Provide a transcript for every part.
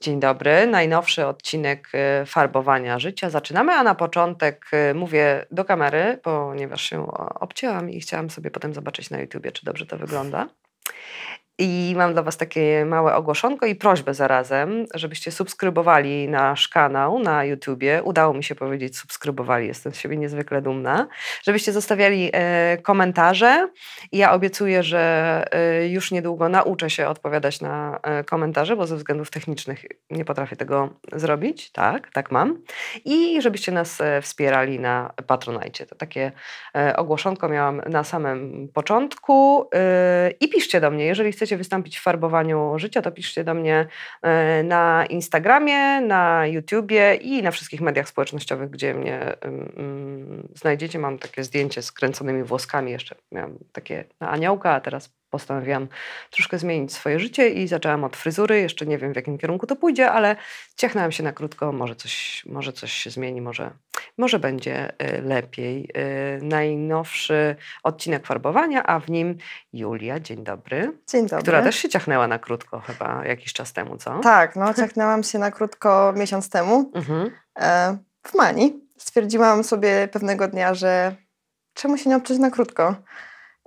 Dzień dobry, najnowszy odcinek y, farbowania życia. Zaczynamy, a na początek y, mówię do kamery, ponieważ się obcięłam i chciałam sobie potem zobaczyć na YouTubie, czy dobrze to wygląda. I mam dla Was takie małe ogłoszonko i prośbę zarazem, żebyście subskrybowali nasz kanał na YouTubie. Udało mi się powiedzieć subskrybowali, jestem z siebie niezwykle dumna. Żebyście zostawiali e, komentarze. Ja obiecuję, że e, już niedługo nauczę się odpowiadać na e, komentarze, bo ze względów technicznych nie potrafię tego zrobić. Tak, tak mam. I żebyście nas e, wspierali na Patronajcie. To takie e, ogłoszonko miałam na samym początku. E, I piszcie do mnie, jeżeli chcecie chcecie wystąpić w farbowaniu życia, to piszcie do mnie e, na Instagramie, na YouTubie i na wszystkich mediach społecznościowych, gdzie mnie znajdziecie. Mam takie zdjęcie z kręconymi włoskami jeszcze. Miałam takie na aniołka, a teraz postanowiłam troszkę zmienić swoje życie i zaczęłam od fryzury. Jeszcze nie wiem, w jakim kierunku to pójdzie, ale ciechnęłam się na krótko. Może coś, może coś się zmieni, może, może będzie y, lepiej. Y, najnowszy odcinek farbowania, a w nim Julia, dzień dobry. Dzień dobry. Która też się ciachnęła na krótko chyba jakiś czas temu, co? Tak, no ciachnęłam się na krótko miesiąc temu mhm. E, w Mani. Stwierdziłam sobie pewnego dnia, że czemu się nie obciąć na krótko?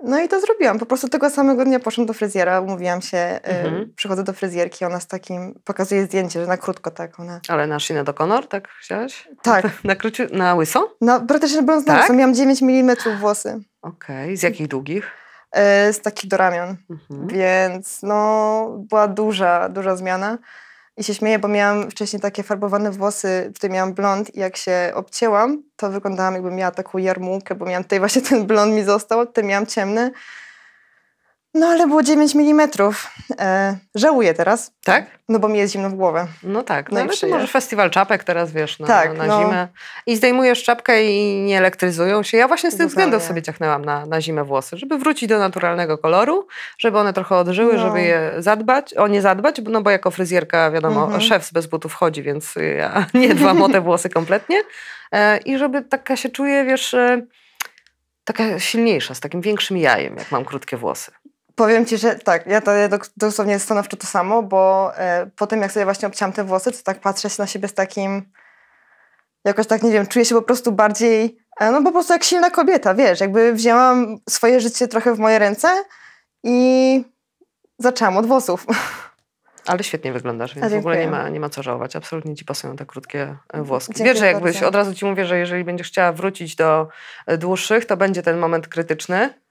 No i to zrobiłam. Po prostu tego samego dnia poszłam do fryzjera, umówiłam się, mhm. y, przychodzę do fryzjerki, ona z takim, pokazuje zdjęcie, że na krótko tak ona. Ale na Shina do Conor, tak chciałaś? Tak. Na, króci, na łyso? No, praktycznie byłam na tak? łyso, miałam 9 mm włosy. Okej, okay. z jakich długich? Y, z takich do ramion, mhm. więc no była duża, duża zmiana. I się śmieję, bo miałam wcześniej takie farbowane włosy, tutaj miałam blond i jak się obcięłam, to wyglądałam jakbym miała taką jarmułkę, bo miałam tutaj właśnie ten blond mi został, tutaj miałam ciemny. No ale było 9 mm. E, żałuję teraz. Tak? No bo mi jest zimno w głowę. No tak, no, no ale to może festiwal czapek teraz, wiesz, na, tak, na no. zimę. I zdejmujesz czapkę i nie elektryzują się. Ja właśnie z tych względów sobie ciachnęłam na, na zimę włosy, żeby wrócić do naturalnego koloru, żeby one trochę odżyły, no. żeby je zadbać, o nie zadbać, no bo jako fryzjerka, wiadomo, mhm. szef bez butów chodzi, więc ja nie dbam o te włosy kompletnie. E, I żeby taka się czuje, wiesz e, taka silniejsza, z takim większym jajem, jak mam krótkie włosy. Powiem Ci, że tak, ja to ja dosłownie stanowczo to samo, bo e, po tym jak sobie właśnie obciąłam te włosy, to tak patrzę się na siebie z takim, jakoś tak, nie wiem, czuję się po prostu bardziej, e, no po prostu jak silna kobieta, wiesz, jakby wzięłam swoje życie trochę w moje ręce i zaczęłam od włosów. Ale świetnie wyglądasz, więc w ogóle nie ma, nie ma co żałować. Absolutnie ci pasują te krótkie e, włoski. Dziękuję Wiesz, że jakbyś bardzo. od razu ci mówię, że jeżeli będziesz chciała wrócić do dłuższych, to będzie ten moment krytyczny,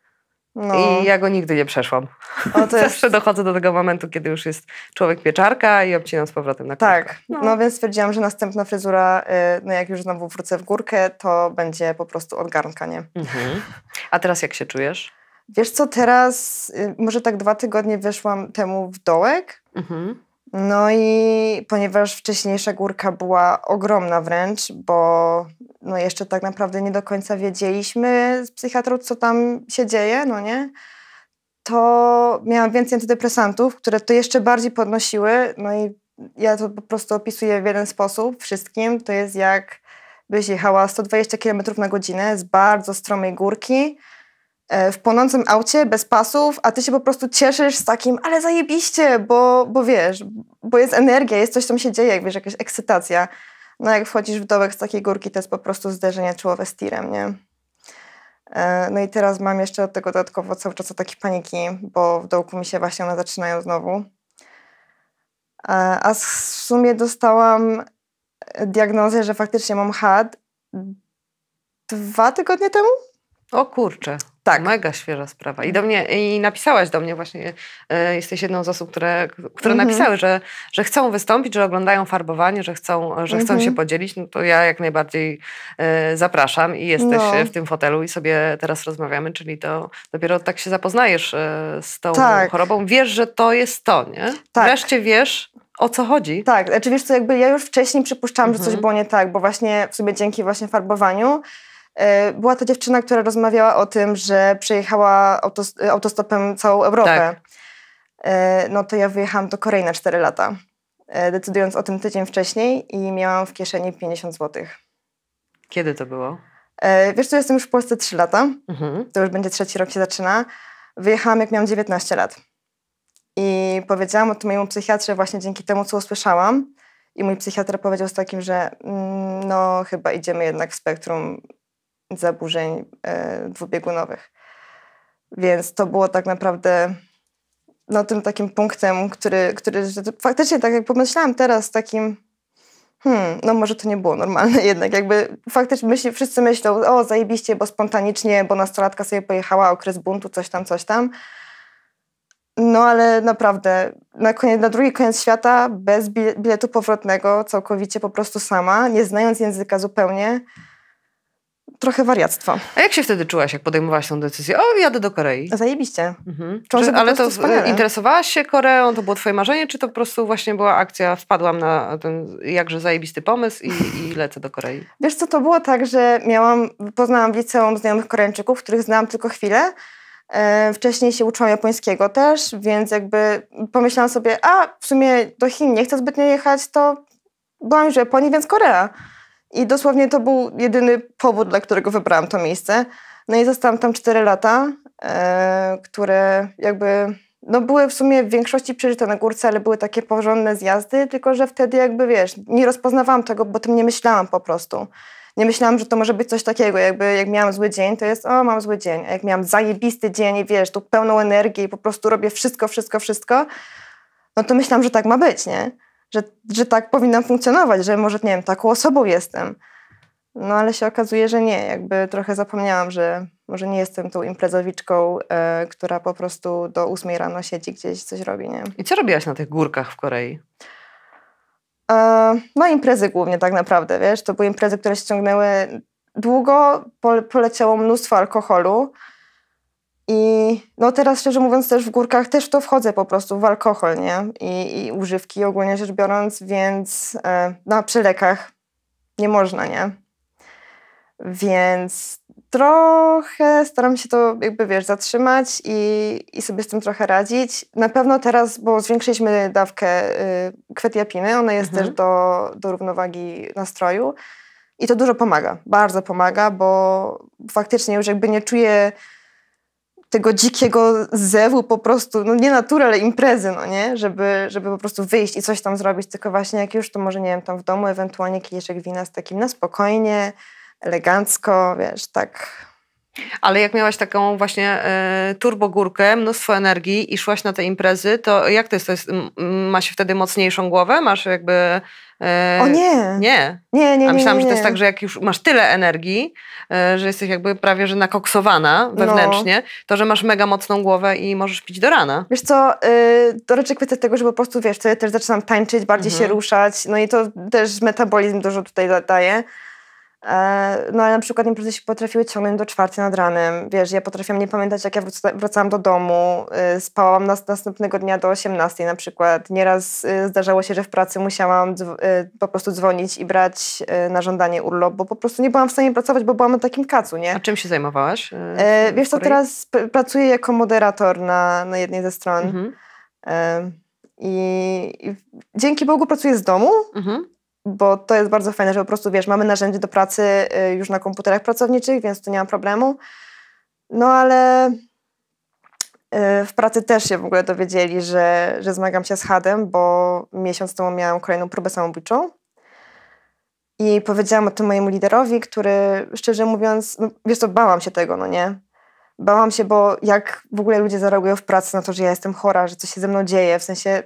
no. I ja go nigdy nie przeszłam. O, Zawsze jest... dochodzę do tego momentu, kiedy już jest człowiek pieczarka i obcinam z powrotem na krótko. Tak, no. no. więc stwierdziłam, że następna fryzura, y, no jak już znowu wrócę w górkę, to będzie po prostu od garnka, nie? Mhm. A teraz jak się czujesz? Wiesz co, teraz y, może tak dwa tygodnie wyszłam temu w dołek. Mhm. No i ponieważ wcześniejsza górka była ogromna wręcz, bo no jeszcze tak naprawdę nie do końca wiedzieliśmy z psychiatrą, co tam się dzieje, no nie? To miałam więcej antydepresantów, które to jeszcze bardziej podnosiły. No i ja to po prostu opisuję w jeden sposób wszystkim. To jest jak byś jechała 120 km na godzinę z bardzo stromej górki w płonącym aucie, bez pasów, a ty się po prostu cieszysz z takim, ale zajebiście, bo, bo wiesz, bo jest energia, jest coś, co się dzieje, jak wiesz, jakaś ekscytacja. No jak wchodzisz w dołek z takiej górki, to jest po prostu zderzenie czołowe z tirem, nie? E, no i teraz mam jeszcze od tego dodatkowo cały czas takie paniki, bo w dołku mi się właśnie one zaczynają znowu. E, a w sumie dostałam diagnozę, że faktycznie mam HAD dwa tygodnie temu. O kurczę. Tak. Mega świeża sprawa. I do mnie, i napisałaś do mnie właśnie, e, jesteś jedną z osób, które, które mhm. napisały, że, że chcą wystąpić, że oglądają farbowanie, że chcą, że chcą mhm. się podzielić, no to ja jak najbardziej e, zapraszam i jesteś no. w tym fotelu i sobie teraz rozmawiamy, czyli to dopiero tak się zapoznajesz e, z tą tak. chorobą. Wiesz, że to jest to, nie? Tak. Wreszcie wiesz, o co chodzi. Tak, znaczy wiesz co, jakby ja już wcześniej przypuszczałam, mhm. że coś mhm. było nie tak, bo właśnie w sobie dzięki właśnie farbowaniu E, była to dziewczyna, która rozmawiała o tym, że przejechała autostopem całą Europę. Tak. E, no to ja wyjechałam do Korei na 4 lata, e, decydując o tym tydzień wcześniej i miałam w kieszeni 50 zł. Kiedy to było? Wiesz co, jestem już w Polsce 3 lata. Mhm. To już będzie trzeci rok się zaczyna. Wyjechałam jak miałam 19 lat. I powiedziałam o tym mojemu psychiatrze właśnie dzięki temu, co usłyszałam. I mój psychiatra powiedział z takim, że mm, no chyba idziemy jednak w spektrum zaburzeń e, dwubiegunowych. Więc to było tak naprawdę no, tym takim punktem, który, który faktycznie tak jak pomyślałam teraz takim hmm, no może to nie było normalne jednak, jakby faktycznie myśli, wszyscy myślą, o zajebiście, bo spontanicznie, bo nastolatka sobie pojechała, okres buntu, coś tam, coś tam. No ale naprawdę, na, koniec, na drugi koniec świata, bez biletu powrotnego, całkowicie po prostu sama, nie znając języka zupełnie, trochę wariactwo. A jak się wtedy czułaś, jak podejmowałaś tę decyzję? O, jadę do Korei. Zajebiście. Mhm. Czy, ale to wspaniale. interesowałaś się Koreą? To było twoje marzenie? Czy to po prostu właśnie była akcja, wpadłam na ten jakże zajebisty pomysł i, i lecę do Korei? Wiesz co, to było tak, że miałam, poznałam w liceum znajomych Koreańczyków, których znałam tylko chwilę. E, wcześniej się uczyłam japońskiego też, więc jakby pomyślałam sobie, a w sumie do Chin nie chcę zbytnio jechać, to byłam już w Japonii, więc Korea. I dosłownie to był jedyny powód, dla którego wybrałam to miejsce. No i zostałam tam 4 lata, e, które jakby no były w sumie w większości przeżyte na górce, ale były takie porządne zjazdy, tylko że wtedy jakby wiesz, nie rozpoznawałam tego, bo tym nie myślałam po prostu. Nie myślałam, że to może być coś takiego, jakby jak miałam zły dzień, to jest o, mam zły dzień, a jak miałam zajebisty dzień i wiesz, tu pełną energii i po prostu robię wszystko, wszystko, wszystko, no to myślałam, że tak ma być, nie? Że, że tak powinnam funkcjonować, że może, nie wiem, taką osobą jestem. No ale się okazuje, że nie. Jakby trochę zapomniałam, że może nie jestem tą imprezowiczką, e, która po prostu do ósmej rano siedzi gdzieś, coś robi, nie? I co robiłaś na tych górkach w Korei? E, no imprezy głównie tak naprawdę, wiesz. To były imprezy, które ściągnęły długo, poleciało mnóstwo alkoholu. I no teraz szczerze mówiąc też w górkach też w to wchodzę po prostu, w alkohol, nie? I, i używki ogólnie rzecz biorąc, więc e, na przylekach nie można, nie? Więc trochę staram się to jakby, wiesz, zatrzymać i, i sobie z tym trochę radzić. Na pewno teraz, bo zwiększyliśmy dawkę y, kwetiapiny, ona jest mhm. też do, do równowagi nastroju i to dużo pomaga, bardzo pomaga, bo faktycznie już jakby nie czuję tego dzikiego zewu po prostu, no nie natury, ale imprezy, no nie? Żeby, żeby po prostu wyjść i coś tam zrobić, tylko właśnie jak już, to może nie wiem, tam w domu ewentualnie kieliszek wina z takim na spokojnie, elegancko, wiesz, tak ale jak miałaś taką właśnie y, turbogórkę, mnóstwo energii i szłaś na te imprezy, to jak to jest? To jest ma się wtedy mocniejszą głowę? Masz jakby... O nie. Nie. Nie, nie, A myślałam, nie, nie, że to jest tak, że jak już masz tyle energii, y, że jesteś jakby prawie, że nakoksowana wewnętrznie, no. to, że masz mega mocną głowę i możesz pić do rana. Wiesz co, to raczej kwestia tego, że po prostu, wiesz, wtedy też zaczynam tańczyć, bardziej mhm. się ruszać, no i to też metabolizm dużo tutaj daje. E, no ale na przykład imprezy się potrafiły ciągnąć do czwartej nad ranem. Wiesz, ja potrafiłam nie pamiętać, jak ja wracałam do domu. E, spałam nas, następnego dnia do 18 na przykład. Nieraz e, zdarzało się, że w pracy musiałam po prostu dzwonić i brać na żądanie urlop, bo po prostu nie byłam w stanie pracować, bo byłam na takim kacu, nie? A czym się zajmowałaś? wiesz co, teraz pracuję jako moderator na, na jednej ze stron. Mhm. I, I, dzięki Bogu pracuję z domu, mhm bo to jest bardzo fajne, że po prostu, wiesz, mamy narzędzie do pracy y, już na komputerach pracowniczych, więc tu nie mam problemu. No ale y, w pracy też się w ogóle dowiedzieli, że, że zmagam się z hadem, bo miesiąc temu miałam kolejną próbę samobójczą. I powiedziałam o tym mojemu liderowi, który szczerze mówiąc, no, wiesz co, bałam się tego, no nie? Bałam się, bo jak w ogóle ludzie zareagują w pracy na to, że ja jestem chora, że coś się ze mną dzieje, w sensie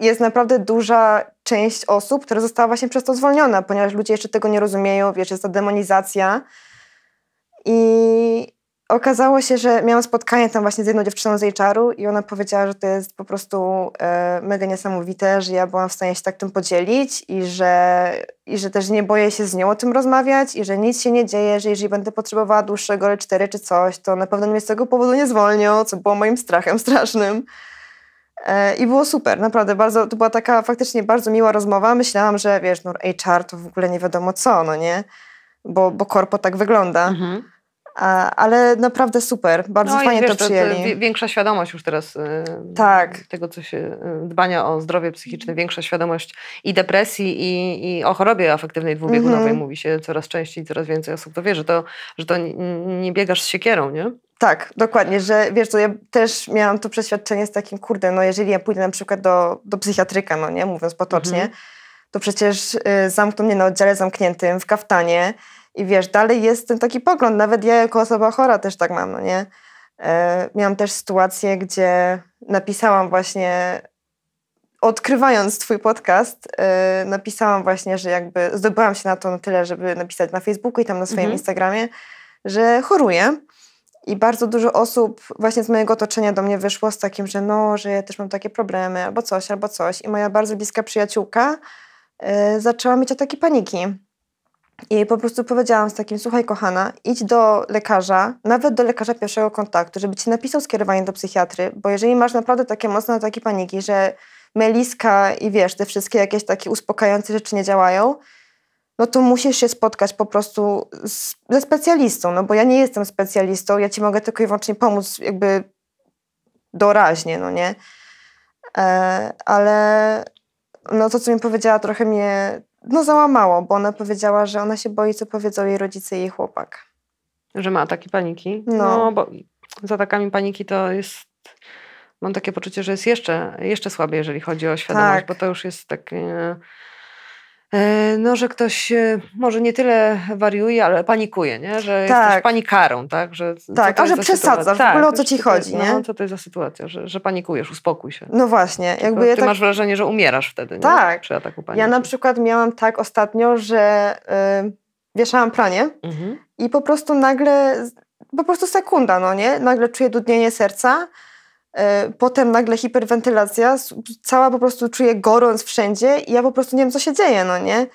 jest naprawdę duża część osób, która została właśnie przez to zwolniona, ponieważ ludzie jeszcze tego nie rozumieją, wiesz, jest ta demonizacja. I okazało się, że miałam spotkanie tam właśnie z jedną dziewczyną z HR-u i ona powiedziała, że to jest po prostu e, mega niesamowite, że ja byłam w stanie się tak tym podzielić i że, i że też nie boję się z nią o tym rozmawiać i że nic się nie dzieje, że jeżeli będę potrzebowała dłuższego L4 czy coś, to na pewno mnie z tego powodu nie zwolnią, co było moim strachem strasznym. E, I było super, naprawdę bardzo, to była taka faktycznie bardzo miła rozmowa. Myślałam, że wiesz, no HR to w ogóle nie wiadomo co, no nie? bo, bo korpo tak wygląda. Mhm. A, ale naprawdę super, bardzo no fajnie wiesz, to przyjęli. To, to większa świadomość już teraz y, tak. tego, co się, y, dbania o zdrowie psychiczne, większa świadomość i depresji, i, i o chorobie afektywnej dwubiegunowej -hmm. mówi się coraz częściej, coraz więcej osób to wie, że to, że to nie, nie biegasz z siekierą, nie? Tak, dokładnie, że wiesz co, ja też miałam to przeświadczenie z takim, kurde, no jeżeli ja pójdę na przykład do, do psychiatryka, no nie, mówiąc potocznie, -hmm. to przecież y, zamkną mnie na oddziale zamkniętym, w kaftanie, i wiesz, dalej jest ten taki pogląd, nawet ja jako osoba chora też tak mam, no nie? E, miałam też sytuację, gdzie napisałam właśnie, odkrywając twój podcast, e, napisałam właśnie, że jakby zdobyłam się na to na tyle, żeby napisać na Facebooku i tam na swoim mhm. Instagramie, że choruję. I bardzo dużo osób właśnie z mojego otoczenia do mnie wyszło z takim, że no, że ja też mam takie problemy, albo coś, albo coś. I moja bardzo bliska przyjaciółka y, zaczęła mieć ataki paniki. I po prostu powiedziałam z takim, słuchaj kochana, idź do lekarza, nawet do lekarza pierwszego kontaktu, żeby ci napisał skierowanie do psychiatry, bo jeżeli masz naprawdę takie mocne ataki paniki, że meliska i wiesz, te wszystkie jakieś takie uspokajające rzeczy nie działają, no to musisz się spotkać po prostu z, ze specjalistą, no bo ja nie jestem specjalistą, ja ci mogę tylko i wyłącznie pomóc jakby doraźnie, no nie? E, ale no to, co mi powiedziała, trochę mnie no załamało, bo ona powiedziała, że ona się boi, co powiedzą jej rodzice i jej chłopak. Że ma ataki paniki? No, no bo z atakami paniki to jest mam takie poczucie, że jest jeszcze, jeszcze słabiej, jeżeli chodzi o świadomość, tak. bo to już jest takie no, że ktoś e, może nie tyle wariuje, ale panikuje, nie? że tak. jesteś panikarą, tak? Że, tak, a że przesadzasz, tak, w ogóle o co ci chodzi, no, nie? co to jest za sytuacja, że, że panikujesz, uspokój się. No właśnie. Tylko jakby ty tak... masz wrażenie, że umierasz wtedy, tak. nie? Przy ataku paniki. Ja na przykład miałam tak ostatnio, że yy, wieszałam pranie mhm. i po prostu nagle, po prostu sekunda, no nie? Nagle czuję dudnienie serca, E, potem nagle hiperwentylacja, cała po prostu czuję gorąc wszędzie i ja po prostu nie wiem, co się dzieje, no nie?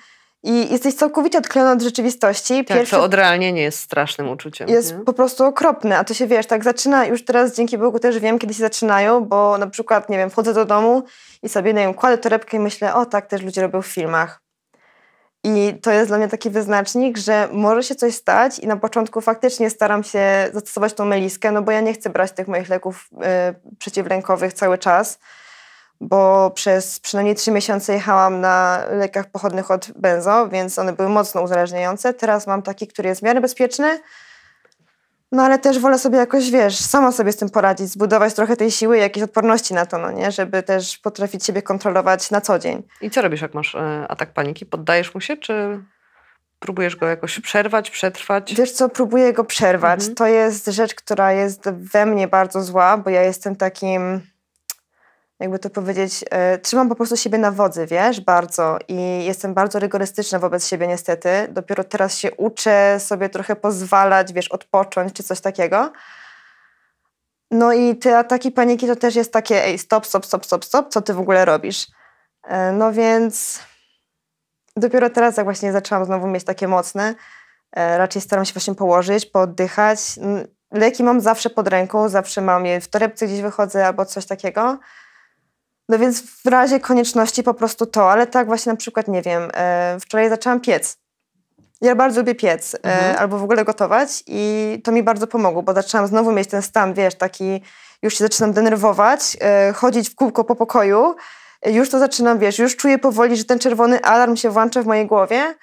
I jesteś całkowicie odklejona od rzeczywistości. Tak, Pierwszy to odrealnienie jest strasznym uczuciem. Jest nie? po prostu okropne, a to się wiesz, tak zaczyna, już teraz dzięki Bogu też wiem, kiedy się zaczynają, bo na przykład, nie wiem, wchodzę do domu i sobie, nie wiem, kładę torebkę i myślę, o tak też ludzie robią w filmach. I to jest dla mnie taki wyznacznik, że może się coś stać i na początku faktycznie staram się zastosować tą meliskę, no bo ja nie chcę brać tych moich leków y, przeciwlękowych cały czas, bo przez przynajmniej trzy miesiące jechałam na lekach pochodnych od benzo, więc one były mocno uzależniające. Teraz mam taki, który jest w miarę bezpieczny, no ale też wolę sobie jakoś, wiesz, sama sobie z tym poradzić, zbudować trochę tej siły i jakiejś odporności na to, no nie? Żeby też potrafić siebie kontrolować na co dzień. I co robisz, jak masz e, atak paniki? Poddajesz mu się, czy próbujesz go jakoś przerwać, przetrwać? Wiesz co, próbuję go przerwać. Mhm. To jest rzecz, która jest we mnie bardzo zła, bo ja jestem takim jakby to powiedzieć, e, trzymam po prostu siebie na wodzy, wiesz, bardzo i jestem bardzo rygorystyczna wobec siebie niestety. Dopiero teraz się uczę sobie trochę pozwalać, wiesz, odpocząć czy coś takiego. No i te ataki paniki to też jest takie, ej, stop, stop, stop, stop, stop, co ty w ogóle robisz? E, no więc dopiero teraz, jak właśnie zaczęłam znowu mieć takie mocne, e, raczej staram się właśnie położyć, pooddychać. Leki mam zawsze pod ręką, zawsze mam je w torebce gdzieś wychodzę albo coś takiego. No więc w razie konieczności po prostu to, ale tak właśnie na przykład, nie wiem, e, wczoraj zaczęłam piec. Ja bardzo lubię piec e, mhm. albo w ogóle gotować i to mi bardzo pomogło, bo zaczęłam znowu mieć ten stan, wiesz, taki już się zaczynam denerwować, e, chodzić w kółko po pokoju, już to zaczynam, wiesz, już czuję powoli, że ten czerwony alarm się włącza w mojej głowie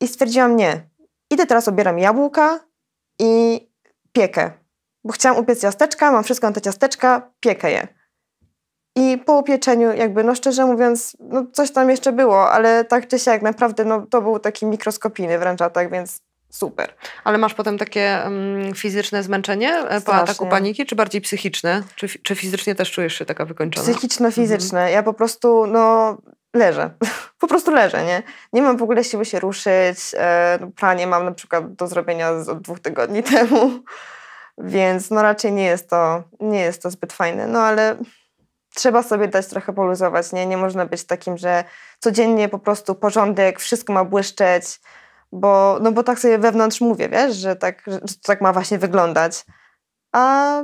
i stwierdziłam, nie, idę teraz, obieram jabłka i piekę, bo chciałam upiec ciasteczka, mam wszystko na te ciasteczka, piekę je. I po upieczeniu jakby, no szczerze mówiąc, no coś tam jeszcze było, ale tak czy siak naprawdę no, to był taki mikroskopijny wręcz atak, więc super. Ale masz potem takie um, fizyczne zmęczenie Strasznie. po ataku paniki, czy bardziej psychiczne? Czy, czy fizycznie też czujesz się taka wykończona? Psychiczno-fizyczne. Mhm. Ja po prostu, no leżę. po prostu leżę, nie? Nie mam w ogóle siły się ruszyć. E, no, pranie mam na przykład do zrobienia z, od dwóch tygodni temu, więc no raczej nie jest to, nie jest to zbyt fajne. No ale trzeba sobie dać trochę poluzować, nie? Nie można być takim, że codziennie po prostu porządek, wszystko ma błyszczeć, bo, no bo tak sobie wewnątrz mówię, wiesz, że tak, że tak ma właśnie wyglądać. A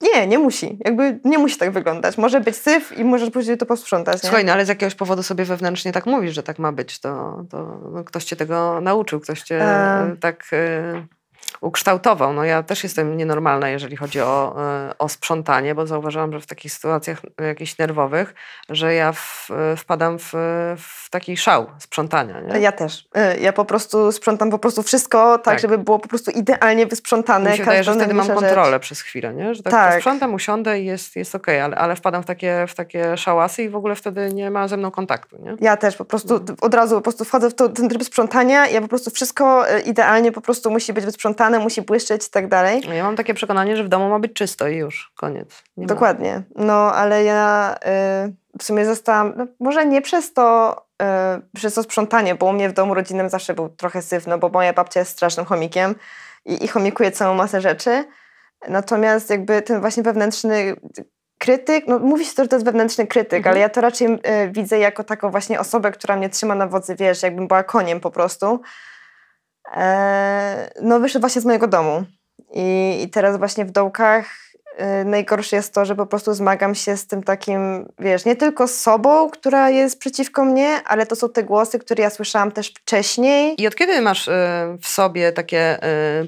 nie, nie musi. Jakby nie musi tak wyglądać. Może być syf i możesz później to posprzątać. Nie? Słuchaj, no ale z jakiegoś powodu sobie wewnętrznie tak mówisz, że tak ma być. To, to no, ktoś cię tego nauczył, ktoś cię e... tak... Y ukształtował. No ja też jestem nienormalna, jeżeli chodzi o, e, o sprzątanie, bo zauważyłam, że w takich sytuacjach jakichś nerwowych, że ja w, wpadam w, w taki szał sprzątania. Nie? Ja też. E, ja po prostu sprzątam po prostu wszystko tak, tak. żeby było po prostu idealnie wysprzątane. Mi się wydaje, że wtedy mam kontrolę rzecz. przez chwilę, nie? że tak, tak. sprzątam, usiądę i jest, jest okej, okay, ale, ale wpadam w takie, w takie szałasy i w ogóle wtedy nie ma ze mną kontaktu. Nie? Ja też po prostu no. od razu po prostu wchodzę w to, ten tryb sprzątania ja po prostu wszystko e, idealnie po prostu musi być wysprzątane musi błyszczeć i tak dalej. Ja mam takie przekonanie, że w domu ma być czysto i już, koniec. Nie Dokładnie. Ma. No, ale ja y, w sumie zostałam, no, może nie przez to, y, przez to sprzątanie, bo u mnie w domu rodzinnym zawsze był trochę syf, no bo moja babcia jest strasznym chomikiem i, i chomikuje całą masę rzeczy. Natomiast jakby ten właśnie wewnętrzny krytyk, no mówi się to, że to jest wewnętrzny krytyk, mhm. ale ja to raczej y, widzę jako taką właśnie osobę, która mnie trzyma na wodzy, wiesz, jakbym była koniem po prostu. E, no wyszedł właśnie z mojego domu. I, i teraz właśnie w dołkach e, najgorsze jest to, że po prostu zmagam się z tym takim, wiesz, nie tylko z sobą, która jest przeciwko mnie, ale to są te głosy, które ja słyszałam też wcześniej. I od kiedy masz e, w sobie takie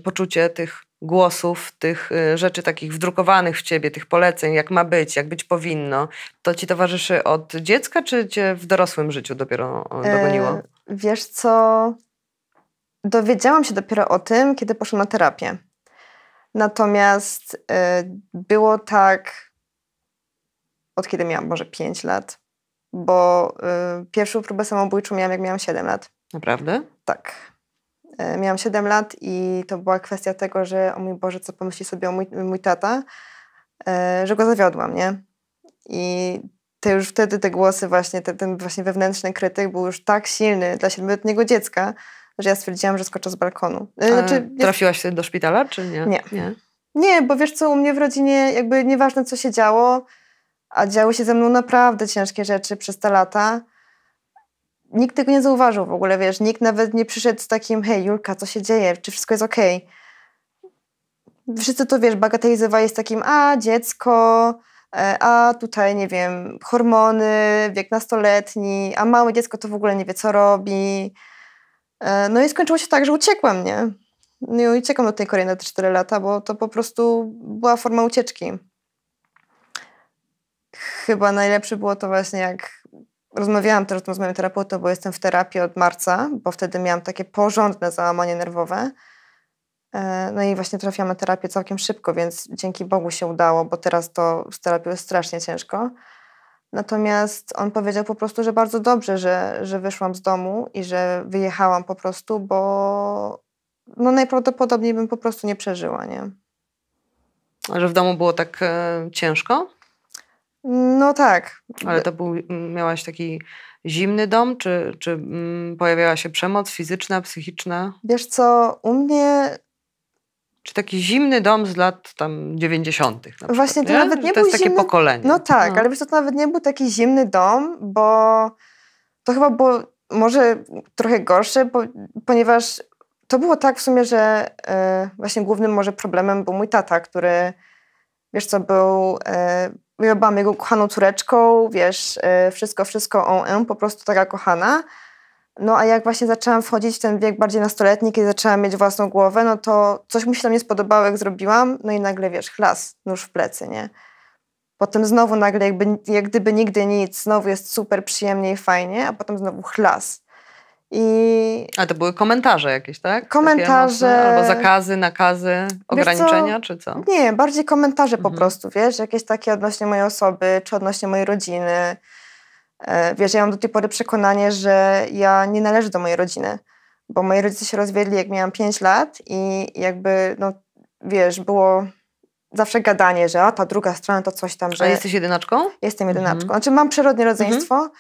poczucie tych głosów, tych rzeczy takich wdrukowanych w ciebie, tych poleceń, jak ma być, jak być powinno, to ci towarzyszy od dziecka, czy cię w dorosłym życiu dopiero dogoniło? E, wiesz co, dowiedziałam się dopiero o tym, kiedy poszłam na terapię. Natomiast y, było tak od kiedy miałam może 5 lat, bo y, pierwszą próbę samobójczą miałam jak miałam 7 lat. Naprawdę? Tak. Y, miałam 7 lat i to była kwestia tego, że o mój Boże, co pomyśli sobie o mój, mój tata, y, że go zawiodłam, nie? I te już wtedy te głosy właśnie, te, ten właśnie wewnętrzny krytyk był już tak silny dla siedmioletniego dziecka, że ja stwierdziłam, że skoczę z balkonu. E, znaczy, trafiłaś do szpitala, czy nie? nie? Nie. Nie, bo wiesz co, u mnie w rodzinie jakby nieważne co się działo, a działy się ze mną naprawdę ciężkie rzeczy przez te lata. Nikt tego nie zauważył w ogóle, wiesz, nikt nawet nie przyszedł z takim, hej Julka, co się dzieje, czy wszystko jest okej. Okay? Wszyscy to, wiesz, bagatelizowali z takim, a dziecko, e, a tutaj, nie wiem, hormony, wiek nastoletni, a małe dziecko to w ogóle nie wie, co robi. E, no i skończyło się tak, że uciekłam, nie? No i uciekam do tej Korei na te 4 lata, bo to po prostu była forma ucieczki. Chyba najlepsze było to właśnie jak rozmawiałam też z moim terapeutą, bo jestem w terapii od marca, bo wtedy miałam takie porządne załamanie nerwowe. E, no i właśnie trafiłam na terapię całkiem szybko, więc dzięki Bogu się udało, bo teraz to z terapią jest strasznie ciężko. Natomiast on powiedział po prostu, że bardzo dobrze, że, że wyszłam z domu i że wyjechałam po prostu, bo no najprawdopodobniej bym po prostu nie przeżyła, nie? A że w domu było tak e, ciężko? No tak. Ale to był, miałaś taki zimny dom, czy, czy pojawiała się przemoc fizyczna, psychiczna? Wiesz co, u mnie czy taki zimny dom z lat tam 90. Na Właśnie to nie? nawet nie to był jest zimny... takie pokolenie. No tak, no. ale wiesz, to nawet nie był taki zimny dom, bo to chyba było może trochę gorsze, bo, ponieważ to było tak w sumie, że e, właśnie głównym może problemem był mój tata, który wiesz co, był e, ja byłam jego kochaną córeczką, wiesz, e, wszystko, wszystko on, po prostu taka kochana. No a jak właśnie zaczęłam wchodzić w ten wiek bardziej nastoletni, kiedy zaczęłam mieć własną głowę, no to coś mu się tam nie spodobało, jak zrobiłam, no i nagle, wiesz, chlas, nóż w plecy, nie? Potem znowu nagle, jakby, jak gdyby nigdy nic, znowu jest super przyjemnie i fajnie, a potem znowu chlas. I... A to były komentarze jakieś, tak? Komentarze. Albo zakazy, nakazy, ograniczenia, co? czy co? Nie, bardziej komentarze mhm. po prostu, wiesz, jakieś takie odnośnie mojej osoby, czy odnośnie mojej rodziny wiesz, ja mam do tej pory przekonanie, że ja nie należę do mojej rodziny, bo moi rodzice się rozwiedli, jak miałam 5 lat i jakby, no wiesz, było zawsze gadanie, że a ta druga strona to coś tam, że... A jesteś jedynaczką? Jestem jedynaczką. Mhm. Znaczy mam przyrodnie rodzeństwo,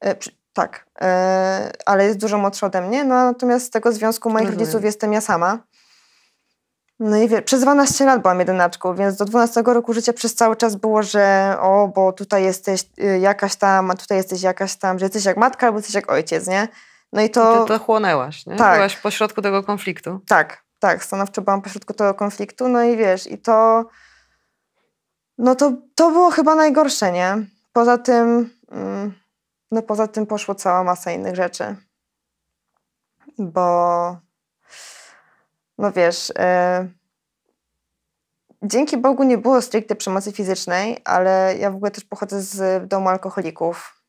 mhm. tak, e, ale jest dużo młodsza ode mnie, no natomiast z tego związku moich Rozumiem. rodziców jestem ja sama. No i wie, przez 12 lat byłam jedynaczką, więc do 12 roku życia przez cały czas było, że o, bo tutaj jesteś y, jakaś tam, a tutaj jesteś jakaś tam, że jesteś jak matka albo jesteś jak ojciec, nie? No i to... Ty to chłonęłaś, nie? Tak. Byłaś pośrodku tego konfliktu. Tak, tak, stanowczo byłam pośrodku tego konfliktu, no i wiesz, i to No to, to było chyba najgorsze, nie? Poza tym, mm, no poza tym poszło cała masa innych rzeczy. Bo, no wiesz, e, dzięki Bogu nie było stricte przemocy fizycznej, ale ja w ogóle też pochodzę z domu alkoholików.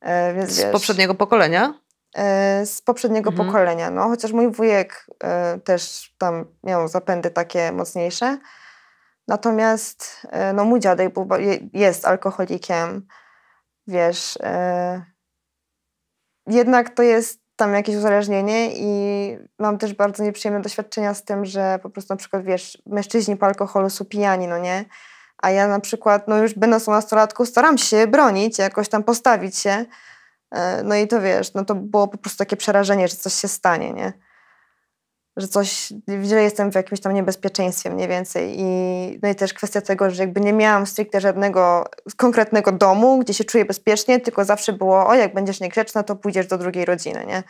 E, więc, z wiesz, poprzedniego pokolenia? E, z poprzedniego mhm. pokolenia, no. Chociaż mój wujek e, też tam miał zapędy takie mocniejsze. Natomiast e, no, mój dziadek był, jest alkoholikiem, wiesz. E, jednak to jest tam jakieś uzależnienie i mam też bardzo nieprzyjemne doświadczenia z tym, że po prostu na przykład, wiesz, mężczyźni po alkoholu są pijani, no nie? A ja na przykład, no już będąc nastolatką, staram się bronić, jakoś tam postawić się. E, no i to wiesz, no to było po prostu takie przerażenie, że coś się stanie, nie? Że coś, że jestem w jakimś tam niebezpieczeństwie mniej więcej. I, no i też kwestia tego, że jakby nie miałam stricte żadnego konkretnego domu, gdzie się czuję bezpiecznie, tylko zawsze było, o jak będziesz niegrzeczna, to pójdziesz do drugiej rodziny, nie?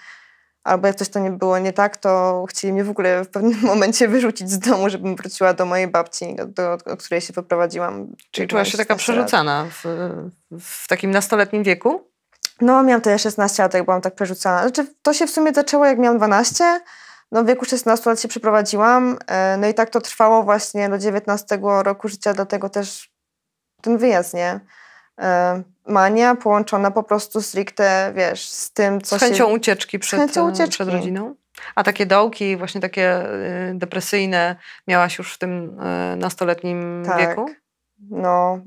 Albo jak coś to nie było nie tak, to chcieli mnie w ogóle w pewnym momencie wyrzucić z domu, żebym wróciła do mojej babci, do, do której się wyprowadziłam. Czyli czułaś się taka przerzucana w, w takim nastoletnim wieku? No, miałam też 16 lat, jak byłam tak przerzucana. Znaczy, to się w sumie zaczęło, jak miałam 12, no w wieku 16 lat się przeprowadziłam, e, no i tak to trwało właśnie do 19 roku życia, dlatego też ten wyjazd, nie? E, mania połączona po prostu stricte, wiesz, z tym, co z chęcią się... ucieczki przed, chęcią ucieczki. przed rodziną? A takie dołki, właśnie takie y, depresyjne miałaś już w tym nastoletnim tak. wieku? No,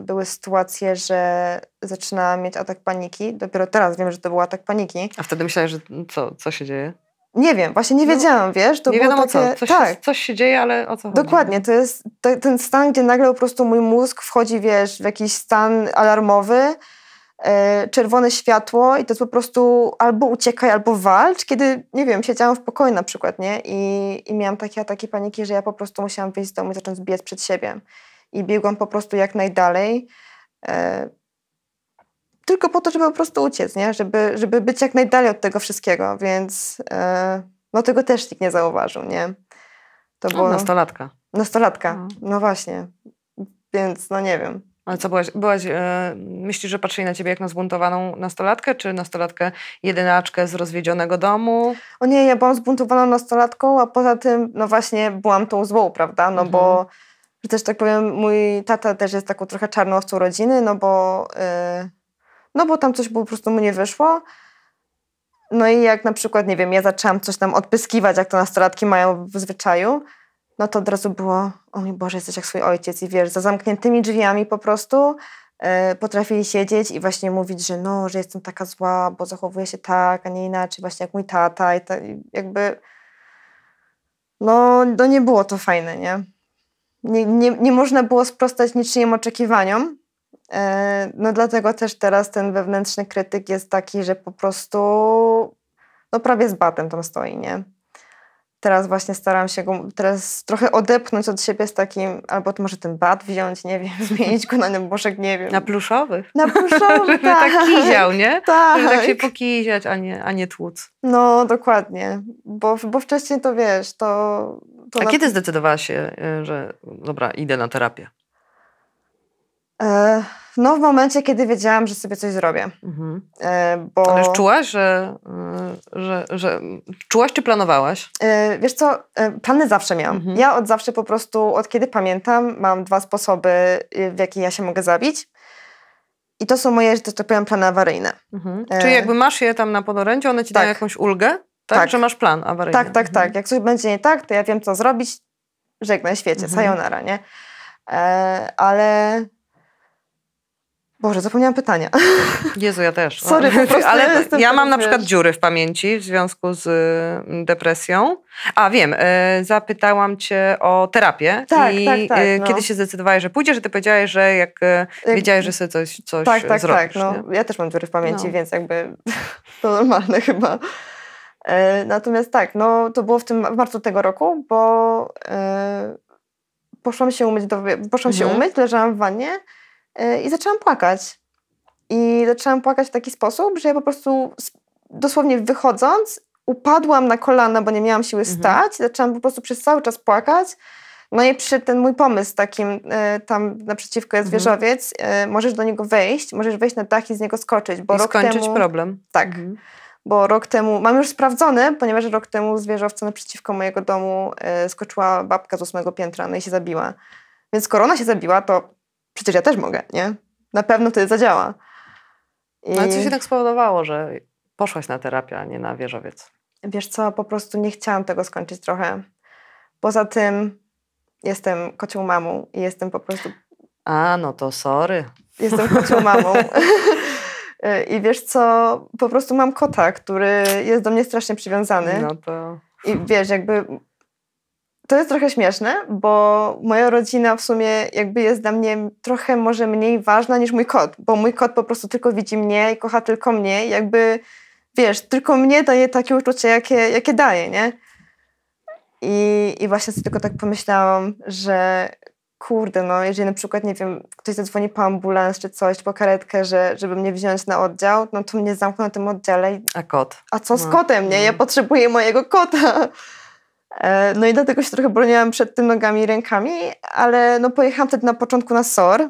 były sytuacje, że zaczynałam mieć atak paniki. Dopiero teraz wiem, że to był atak paniki. A wtedy myślałeś, że co, co się dzieje? Nie wiem, właśnie nie no, wiedziałam, no, wiesz? To nie wiadomo takie, co, coś, tak. coś się dzieje, ale o co chodzi? Dokładnie, to jest ten stan, gdzie nagle po prostu mój mózg wchodzi, wiesz, w jakiś stan alarmowy, e, czerwone światło i to jest po prostu albo uciekaj, albo walcz, kiedy, nie wiem, siedziałam w pokoju na przykład, nie? I, i miałam takie ataki paniki, że ja po prostu musiałam wyjść z domu i zacząć biec przed siebie. I biegłam po prostu jak najdalej. E, tylko po to, żeby po prostu uciec, nie? Żeby, żeby być jak najdalej od tego wszystkiego, więc e, no tego też nikt nie zauważył, nie? To było... nastolatka. Nastolatka, no. no właśnie. Więc no nie wiem. Ale co, byłaś, byłaś e, myślisz, że patrzyli na ciebie jak na zbuntowaną nastolatkę, czy nastolatkę jedynaczkę z rozwiedzionego domu? O nie, ja byłam zbuntowaną nastolatką, a poza tym, no właśnie byłam tą złą, prawda? No mhm. bo, że też tak powiem, mój tata też jest taką trochę czarną owcą rodziny, no bo... Yy, no bo tam coś po prostu mu nie wyszło. No i jak na przykład, nie wiem, ja zaczęłam coś tam odpyskiwać, jak to nastolatki mają w zwyczaju, no to od razu było, o mój Boże, jesteś jak swój ojciec i wiesz, za zamkniętymi drzwiami po prostu e, potrafili siedzieć i właśnie mówić, że no, że jestem taka zła, bo zachowuję się tak, a nie inaczej, właśnie jak mój tata i, ta, i jakby no, no nie było to fajne, nie? Nie, nie? nie można było sprostać niczyim oczekiwaniom, no dlatego też teraz ten wewnętrzny krytyk jest taki, że po prostu no prawie z batem tam stoi, nie? Teraz właśnie staram się go teraz trochę odepchnąć od siebie z takim, albo to może ten bat wziąć, nie wiem, zmienić go na neboszek, nie wiem. Na pluszowych. Na pluszowych, tak. tak kiział, nie? Tak. Żeby tak się pokiziać, a nie, a nie tłuc. No, dokładnie. Bo, bo wcześniej to wiesz, to... to a na... kiedy zdecydowałaś się, y, że dobra, idę na terapię? E, no w momencie, kiedy wiedziałam, że sobie coś zrobię. Mhm. E, bo... Ale już czułaś, że, e, że, że... Czułaś czy planowałaś? Wiesz co, plany zawsze miałam. Mhm. Ja od zawsze po prostu, od kiedy pamiętam, mam dwa sposoby, w jaki ja się mogę zabić. I to są moje, że tak powiem, plany awaryjne. Mhm. Czyli jakby masz je tam na podorędziu, one ci tak. dają jakąś ulgę? Tak? tak? Że masz plan awaryjny? Tak, tak, tak. Jak coś będzie nie tak, to ja wiem, co zrobić. Żegnaj świecie, mhm. sayonara, nie? ale Boże, zapomniałam pytania. Jezu, ja też. Sorry, po prostu Ale ja mam na przykład dziury w pamięci w związku z mm, depresją. A wiem, y, zapytałam cię o terapię. Tak, I tak, tak, y, no. kiedy się zdecydowałeś, że pójdziesz, że ty powiedziałeś, że jak, y, jak wiedziałeś, że sobie coś, coś tak, tak, zrobisz. Tak, no. Ja też mam dziury w pamięci, no. więc jakby to normalne chyba. E, natomiast tak, no to było w tym w marcu tego roku, bo e, poszłam się umyć, do, poszłam mhm. się umyć, leżałam w wannie E, i zaczęłam płakać. I zaczęłam płakać w taki sposób, że ja po prostu dosłownie wychodząc, upadłam na kolana, bo nie miałam siły mhm. stać. Zaczęłam po prostu przez cały czas płakać. No i przyszedł ten mój pomysł takim, e, tam naprzeciwko jest mhm. wieżowiec, e, możesz do niego wejść, możesz wejść na dach i z niego skoczyć. Bo I rok skończyć temu, problem. Tak. Mhm. Bo rok temu, mam już sprawdzone, ponieważ rok temu z wieżowca naprzeciwko mojego domu e, skoczyła babka z ósmego piętra, no i się zabiła. Więc skoro ona się zabiła, to przecież ja też mogę, nie? Na pewno to zadziała. I... No ale co się tak spowodowało, że poszłaś na terapię, a nie na wieżowiec? Wiesz co, po prostu nie chciałam tego skończyć trochę. Poza tym jestem kocią mamą i jestem po prostu... A, no to sorry. Jestem kocią mamą. I wiesz co, po prostu mam kota, który jest do mnie strasznie przywiązany. No to... I wiesz, jakby to jest trochę śmieszne, bo moja rodzina w sumie jakby jest dla mnie trochę może mniej ważna niż mój kot, bo mój kot po prostu tylko widzi mnie i kocha tylko mnie, jakby wiesz, tylko mnie daje takie uczucie, jakie, jakie daje, nie? I, I właśnie sobie tylko tak pomyślałam, że kurde, no jeżeli na przykład, nie wiem, ktoś zadzwoni po ambulans czy coś, po karetkę, że, żeby mnie wziąć na oddział, no to mnie zamkną na tym oddziale. A kot? A co z no. kotem, nie? Ja no. potrzebuję mojego kota. E, no i dlatego się trochę broniłam przed tym nogami i rękami, ale no pojechałam wtedy na początku na SOR,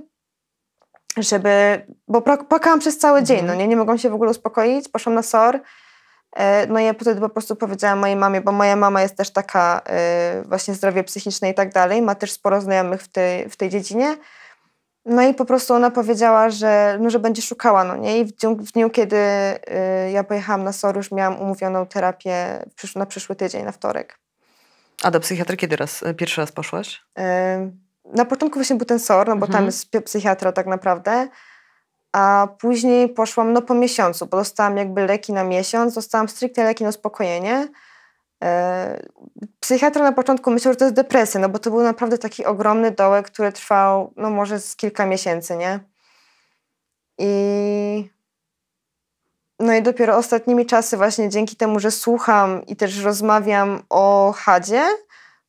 żeby, bo płakałam przez cały dzień, no mhm. nie, nie mogłam się w ogóle uspokoić, poszłam na SOR, e, no i ja wtedy po prostu powiedziałam mojej mamie, bo moja mama jest też taka e, właśnie zdrowie psychiczne i tak dalej, ma też sporo znajomych w tej, w tej dziedzinie, no i po prostu ona powiedziała, że, no, że będzie szukała, no nie? I w dniu, w dniu kiedy ja pojechałam na SOR, już miałam umówioną terapię na przyszły tydzień, na wtorek. A do psychiatry kiedy raz, e, pierwszy raz poszłaś? Na początku właśnie był ten SOR, no bo mhm. tam jest psychiatra tak naprawdę. A później poszłam no po miesiącu, bo dostałam jakby leki na miesiąc, dostałam stricte leki na uspokojenie. E, psychiatra na początku myślał, że to jest depresja, no bo to był naprawdę taki ogromny dołek, który trwał no może z kilka miesięcy, nie? I no i dopiero ostatnimi czasy właśnie dzięki temu, że słucham i też rozmawiam o chadzie,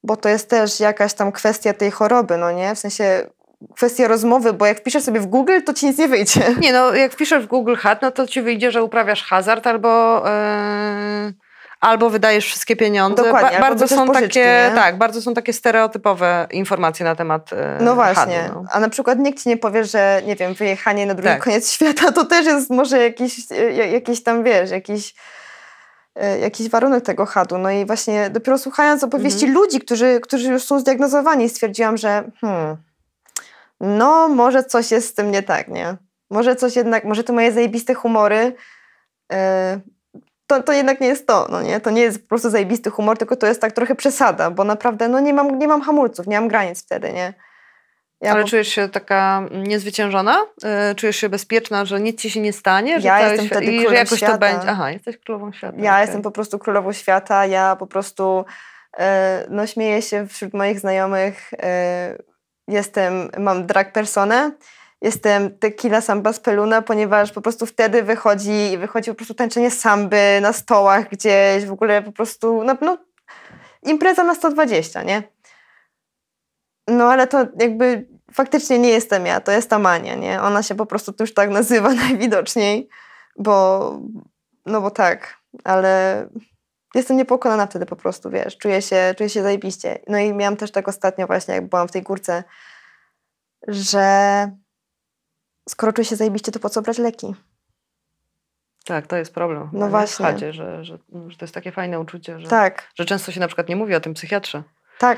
bo to jest też jakaś tam kwestia tej choroby, no nie? W sensie kwestia rozmowy, bo jak wpiszesz sobie w Google, to ci nic nie wyjdzie. Nie no, jak wpiszesz w Google HAD, no to ci wyjdzie, że uprawiasz hazard albo... Yy albo wydajesz wszystkie pieniądze. Dokładnie, ba bardzo są pożyczki, takie, tak, bardzo są takie stereotypowe informacje na temat e, No właśnie, hadu, no. a na przykład nikt ci nie powie, że nie wiem, wyjechanie na drugi tak. koniec świata to też jest może jakiś, e, jakiś tam, wiesz, jakiś e, jakiś warunek tego hadu. No i właśnie dopiero słuchając opowieści mhm. ludzi, którzy, którzy już są zdiagnozowani, stwierdziłam, że hmm, no może coś jest z tym nie tak, nie? Może coś jednak, może te moje zajebiste humory yy, to, to jednak nie jest to, no nie? To nie jest po prostu zajebisty humor, tylko to jest tak trochę przesada, bo naprawdę no nie mam, nie mam hamulców, nie mam granic wtedy, nie? Ja Ale po... czujesz się taka niezwyciężona? Yy, czujesz się bezpieczna, że nic ci się nie stanie? Że ja jestem wtedy i że jakoś świata. to będzie. Aha, jesteś królową świata. Ja okay. jestem po prostu królową świata, ja po prostu yy, no śmieję się wśród moich znajomych. Yy, jestem, mam drag personę jestem tequila samba z peluna, ponieważ po prostu wtedy wychodzi, wychodzi po prostu tańczenie samby na stołach gdzieś, w ogóle po prostu, no, no impreza na 120, nie? No ale to jakby faktycznie nie jestem ja, to jest ta mania, nie? Ona się po prostu już tak nazywa najwidoczniej, bo, no bo tak, ale jestem niepokonana wtedy po prostu, wiesz, czuję się, czuję się zajebiście. No i miałam też tak ostatnio właśnie, jak byłam w tej górce, że skoro czuję się zajebiście, to po co brać leki? Tak, to jest problem. No właśnie. Że, że, że to jest takie fajne uczucie, że, tak. że często się na przykład nie mówi o tym psychiatrze. Tak.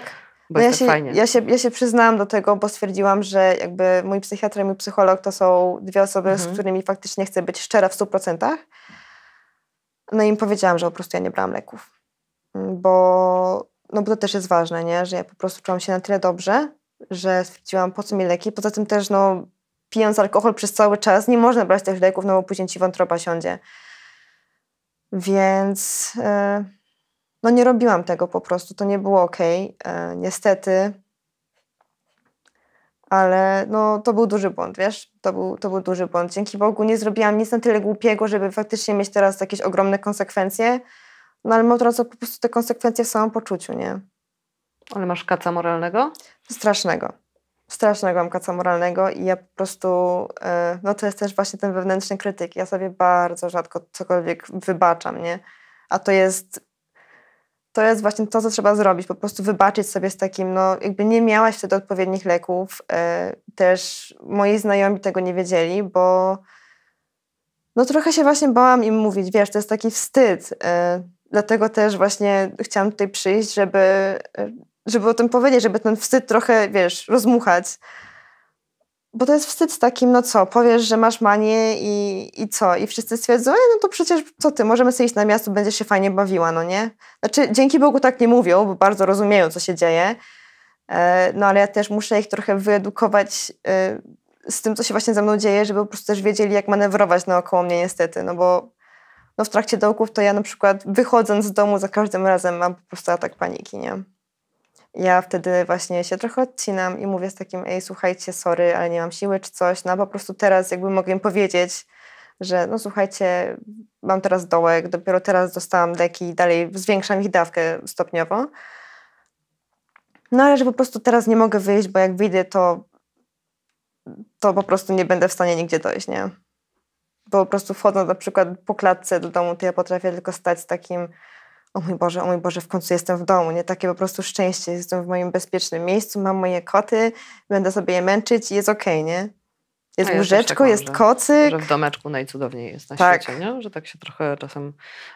Bo no ja, się, tak fajnie. Ja, się, ja się przyznałam do tego, bo stwierdziłam, że jakby mój psychiatra i mój psycholog to są dwie osoby, mhm. z którymi faktycznie chcę być szczera w 100%. No i im powiedziałam, że po prostu ja nie brałam leków. Bo, no bo to też jest ważne, nie? że ja po prostu czułam się na tyle dobrze, że stwierdziłam, po co mi leki. Poza tym też no, pijąc alkohol przez cały czas, nie można brać tych leków, no bo później ci wątroba siądzie. Więc e, no nie robiłam tego po prostu, to nie było ok, e, niestety. Ale no, to był duży błąd, wiesz? To był, to był duży błąd. Dzięki Bogu nie zrobiłam nic na tyle głupiego, żeby faktycznie mieć teraz jakieś ogromne konsekwencje. No ale mam teraz po prostu te konsekwencje w samym poczuciu, nie? Ale masz kaca moralnego? Strasznego strasznego amkaca moralnego i ja po prostu, e, no to jest też właśnie ten wewnętrzny krytyk. Ja sobie bardzo rzadko cokolwiek wybaczam, nie? A to jest, to jest właśnie to, co trzeba zrobić, po prostu wybaczyć sobie z takim, no jakby nie miałaś wtedy odpowiednich leków, e, też moi znajomi tego nie wiedzieli, bo no trochę się właśnie bałam im mówić, wiesz, to jest taki wstyd, e, dlatego też właśnie chciałam tutaj przyjść, żeby, żeby o tym powiedzieć, żeby ten wstyd trochę, wiesz, rozmuchać, bo to jest wstyd z takim, no co, powiesz, że masz manię i, i co? I wszyscy stwierdzą, e, no to przecież co ty, możemy sobie iść na miasto, będziesz się fajnie bawiła, no nie? Znaczy, dzięki Bogu tak nie mówią, bo bardzo rozumieją, co się dzieje. E, no ale ja też muszę ich trochę wyedukować e, z tym, co się właśnie ze mną dzieje, żeby po prostu też wiedzieli, jak manewrować naokoło mnie niestety, no bo no w trakcie dołków to ja na przykład wychodząc z domu za każdym razem mam po prostu atak paniki, nie? Ja wtedy właśnie się trochę odcinam i mówię z takim, ej, słuchajcie, sorry, ale nie mam siły czy coś, no po prostu teraz jakby mogę im powiedzieć, że no słuchajcie, mam teraz dołek, dopiero teraz dostałam leki, dalej zwiększam ich dawkę stopniowo. No ale że po prostu teraz nie mogę wyjść, bo jak wyjdę, to, to po prostu nie będę w stanie nigdzie dojść, nie? Bo po prostu wchodząc na przykład po klatce do domu, to ja potrafię tylko stać z takim o mój Boże, o mój Boże, w końcu jestem w domu, nie? Takie po prostu szczęście, jestem w moim bezpiecznym miejscu, mam moje koty, będę sobie je męczyć i jest okej, okay, nie? Jest łóżeczko, jest że, kocyk. Że w domeczku najcudowniej jest na tak. świecie, nie? Że tak się trochę czasem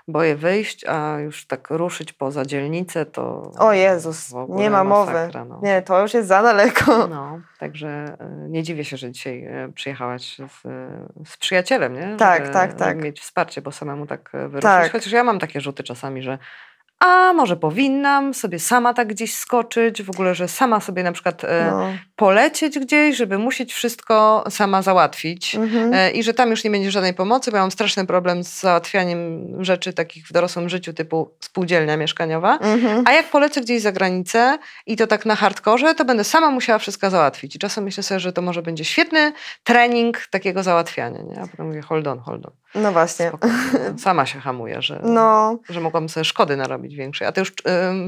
boję wyjść, a już tak ruszyć poza dzielnicę to... O Jezus, nie ma mowy. no. Nie, to już jest za daleko. No, także e, nie dziwię się, że dzisiaj e, przyjechałaś z, z przyjacielem, nie? Tak, żeby, tak, tak. mieć wsparcie, bo samemu tak e, wyruszyć. Tak. Chociaż ja mam takie rzuty czasami, że a może powinnam sobie sama tak gdzieś skoczyć, w ogóle, że sama sobie na przykład e, no. polecieć gdzieś, żeby musieć wszystko sama załatwić mhm. e, i że tam już nie będzie żadnej pomocy, bo ja mam straszny problem z załatwianiem rzeczy takich w dorosłym życiu typu spółdzielnia mieszkaniowa, mhm. a jak polecę gdzieś za granicę i to tak na hardkorze, to będę sama musiała wszystko załatwić i czasem myślę sobie, że to może będzie świetny trening takiego załatwiania, nie? a potem mówię hold on, hold on. No właśnie. Spokojnie. Sama się hamuje, że, no. że mogłam sobie szkody narobić większej. A ty już y,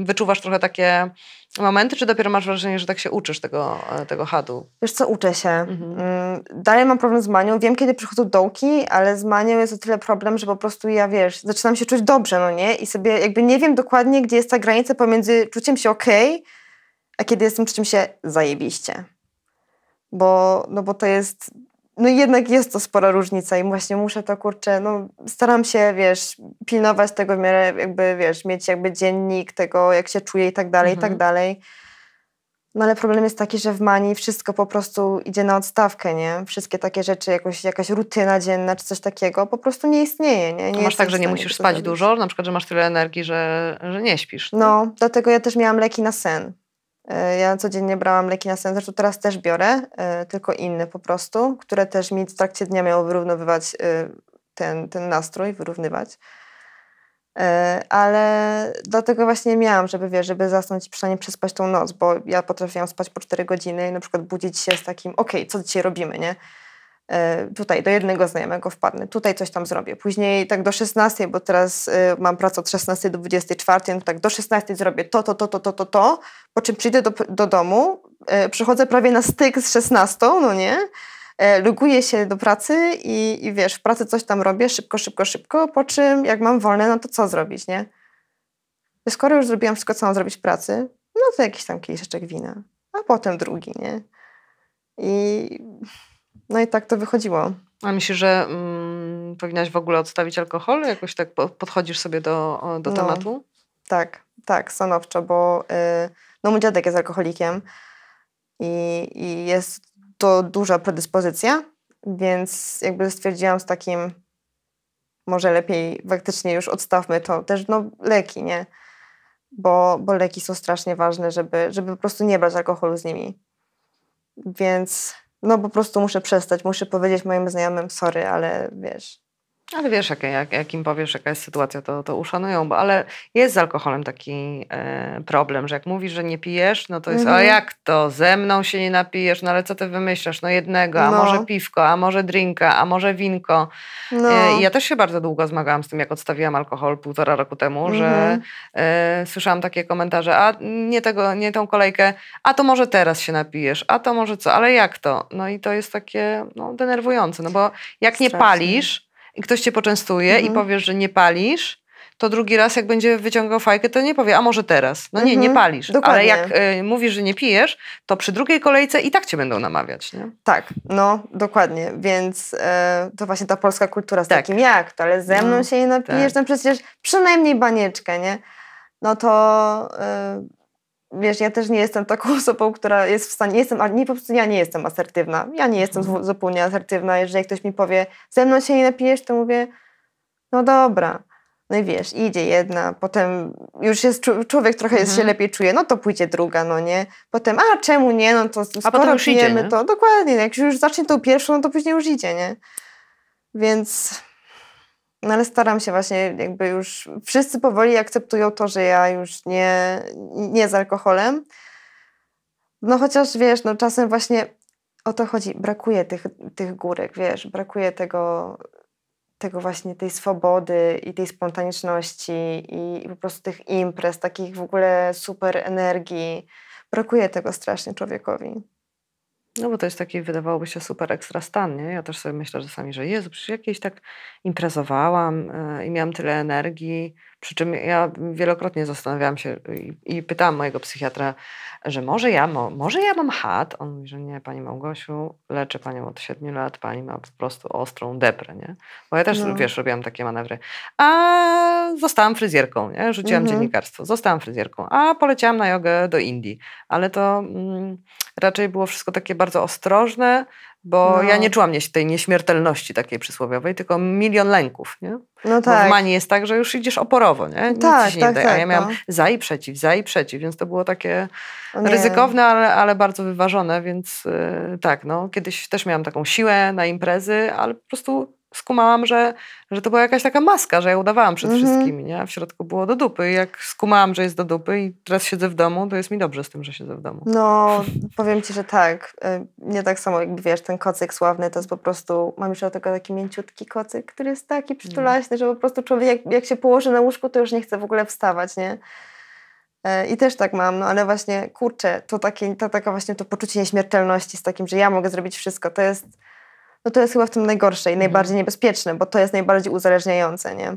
wyczuwasz trochę takie momenty, czy dopiero masz wrażenie, że tak się uczysz tego, e, tego hadu? Wiesz co, uczę się. Mhm. Mm, dalej mam problem z manią. Wiem, kiedy przychodzą dołki, ale z manią jest o tyle problem, że po prostu ja, wiesz, zaczynam się czuć dobrze, no nie? I sobie jakby nie wiem dokładnie, gdzie jest ta granica pomiędzy czuciem się okej, okay, a kiedy jestem czuciem się zajebiście. Bo, no bo to jest no jednak jest to spora różnica i właśnie muszę to, kurczę, no staram się, wiesz, pilnować tego w miarę jakby, wiesz, mieć jakby dziennik tego, jak się czuję i tak dalej, i tak mhm. dalej. No ale problem jest taki, że w manii wszystko po prostu idzie na odstawkę, nie? Wszystkie takie rzeczy, jakoś, jakaś rutyna dzienna czy coś takiego po prostu nie istnieje, nie? nie masz tak, że nie musisz spać dużo? Na przykład, że masz tyle energii, że, że nie śpisz? No, dlatego ja też miałam leki na sen. E, ja codziennie brałam leki na sen, zresztą teraz też biorę, e, tylko inne po prostu, które też mi w trakcie dnia miało wyrównywać e, ten, ten nastrój, wyrównywać. Ale dlatego właśnie miałam, żeby wiesz, żeby zasnąć i przynajmniej przespać tą noc, bo ja potrafiłam spać po 4 godziny i na przykład budzić się z takim, okej, okay, co dzisiaj robimy, nie? E, tutaj do jednego znajomego wpadnę, tutaj coś tam zrobię. Później tak do 16, bo teraz e, mam pracę od 16 do 24, no tak do 16 zrobię to, to, to, to, to, to, to, po czym przyjdę do, do domu, e, przychodzę prawie na styk z 16, no nie? Luguję się do pracy i, i wiesz, w pracy coś tam robię, szybko, szybko, szybko, po czym jak mam wolne, no to co zrobić, nie? Skoro już zrobiłam wszystko, co mam zrobić w pracy, no to jakiś tam kieliszeczek wina, a potem drugi, nie? I no i tak to wychodziło. A myślisz, że mm, powinnaś w ogóle odstawić alkohol? Jakoś tak podchodzisz sobie do, do no, tematu? Tak, tak, stanowczo, bo y, no mój dziadek jest alkoholikiem i, i jest to duża predyspozycja, więc jakby stwierdziłam z takim, może lepiej faktycznie już odstawmy to. Też no leki, nie? Bo, bo leki są strasznie ważne, żeby, żeby po prostu nie brać alkoholu z nimi. Więc no po prostu muszę przestać, muszę powiedzieć moim znajomym sorry, ale wiesz, ale wiesz, jak, jak, jak im powiesz, jaka jest sytuacja, to, to uszanują, bo ale jest z alkoholem taki e, problem, że jak mówisz, że nie pijesz, no to jest, mhm. a jak to, ze mną się nie napijesz, no ale co ty wymyślasz, no jednego, a no. może piwko, a może drinka, a może winko. No. E, ja też się bardzo długo zmagałam z tym, jak odstawiłam alkohol półtora roku temu, mhm. że e, słyszałam takie komentarze, a nie, tego, nie tą kolejkę, a to może teraz się napijesz, a to może co, ale jak to? No i to jest takie no, denerwujące, no bo jak Strasznie. nie palisz, i ktoś cię poczęstuje mhm. i powiesz, że nie palisz, to drugi raz jak będzie wyciągał fajkę, to nie powie, a może teraz. No nie, mhm, nie palisz. Dokładnie. Ale jak y, mówisz, że nie pijesz, to przy drugiej kolejce i tak cię będą namawiać. Nie? Tak, no dokładnie. Więc y, to właśnie ta polska kultura z tak. takim jak to, ale ze mną no, się nie napijesz, tak. no przecież przynajmniej banieczkę, nie? No to... Y, wiesz, ja też nie jestem taką osobą, która jest w stanie, nie jestem, nie, po prostu ja nie jestem asertywna. Ja nie jestem mhm. zupełnie asertywna. Jeżeli ktoś mi powie, ze mną się nie napijesz, to mówię, no dobra. No i wiesz, idzie jedna, potem już jest człowiek trochę jest, się mhm. lepiej czuje, no to pójdzie druga, no nie. Potem, a czemu nie, no to skoro a potem już pijemy, idzie, to dokładnie, jak już zacznie tą pierwszą, no to później już idzie, nie. Więc, no ale staram się właśnie jakby już, wszyscy powoli akceptują to, że ja już nie, nie z alkoholem. No chociaż wiesz, no czasem właśnie o to chodzi, brakuje tych, tych górek, wiesz, brakuje tego tego właśnie tej swobody i tej spontaniczności i, po prostu tych imprez, takich w ogóle super energii. Brakuje tego strasznie człowiekowi. No bo to jest taki, wydawałoby się, super ekstra stan, nie? Ja też sobie myślę czasami, że Jezu, przecież jakieś tak imprezowałam yy, i miałam tyle energii, przy czym ja wielokrotnie zastanawiałam się i, i pytałam mojego psychiatra, że może ja, mo, może ja mam chat. On mówi, że nie, pani Małgosiu, leczę panią od 7 lat, pani ma po prostu ostrą deprę, nie? Bo ja też, no. wiesz, robiłam takie manewry. A zostałam fryzjerką, nie? Rzuciłam mhm. dziennikarstwo, zostałam fryzjerką, a poleciałam na jogę do Indii. Ale to mm, raczej było wszystko takie bardzo ostrożne, bo no. ja nie czułam tej nieśmiertelności takiej przysłowiowej, tylko milion lęków, nie? No tak. Bo w Mani jest tak, że już idziesz oporowo, nie? Nic tak, tak, tak, A ja miałam no. za i przeciw, za i przeciw, więc to było takie ryzykowne, ale, ale bardzo wyważone, więc yy, tak, no. Kiedyś też miałam taką siłę na imprezy, ale po prostu skumałam, że, że to była jakaś taka maska, że ja udawałam przed -hmm. wszystkimi, nie? A w środku było do dupy. I jak skumałam, że jest do dupy i teraz siedzę w domu, to jest mi dobrze z tym, że siedzę w domu. No, powiem ci, że tak. Y, nie tak samo, jakby wiesz, ten kocyk sławny to jest po prostu, mam już tylko taki mięciutki kocyk, który jest taki przytulaśny, mm. że po prostu człowiek jak, jak się położy na łóżku, to już nie chce w ogóle wstawać, nie? Y, I też tak mam, no ale właśnie, kurczę, to takie, to taka właśnie to poczucie nieśmiertelności z takim, że ja mogę zrobić wszystko, to jest no to jest chyba w tym najgorsze i mhm. najbardziej niebezpieczne, bo to jest najbardziej uzależniające, nie?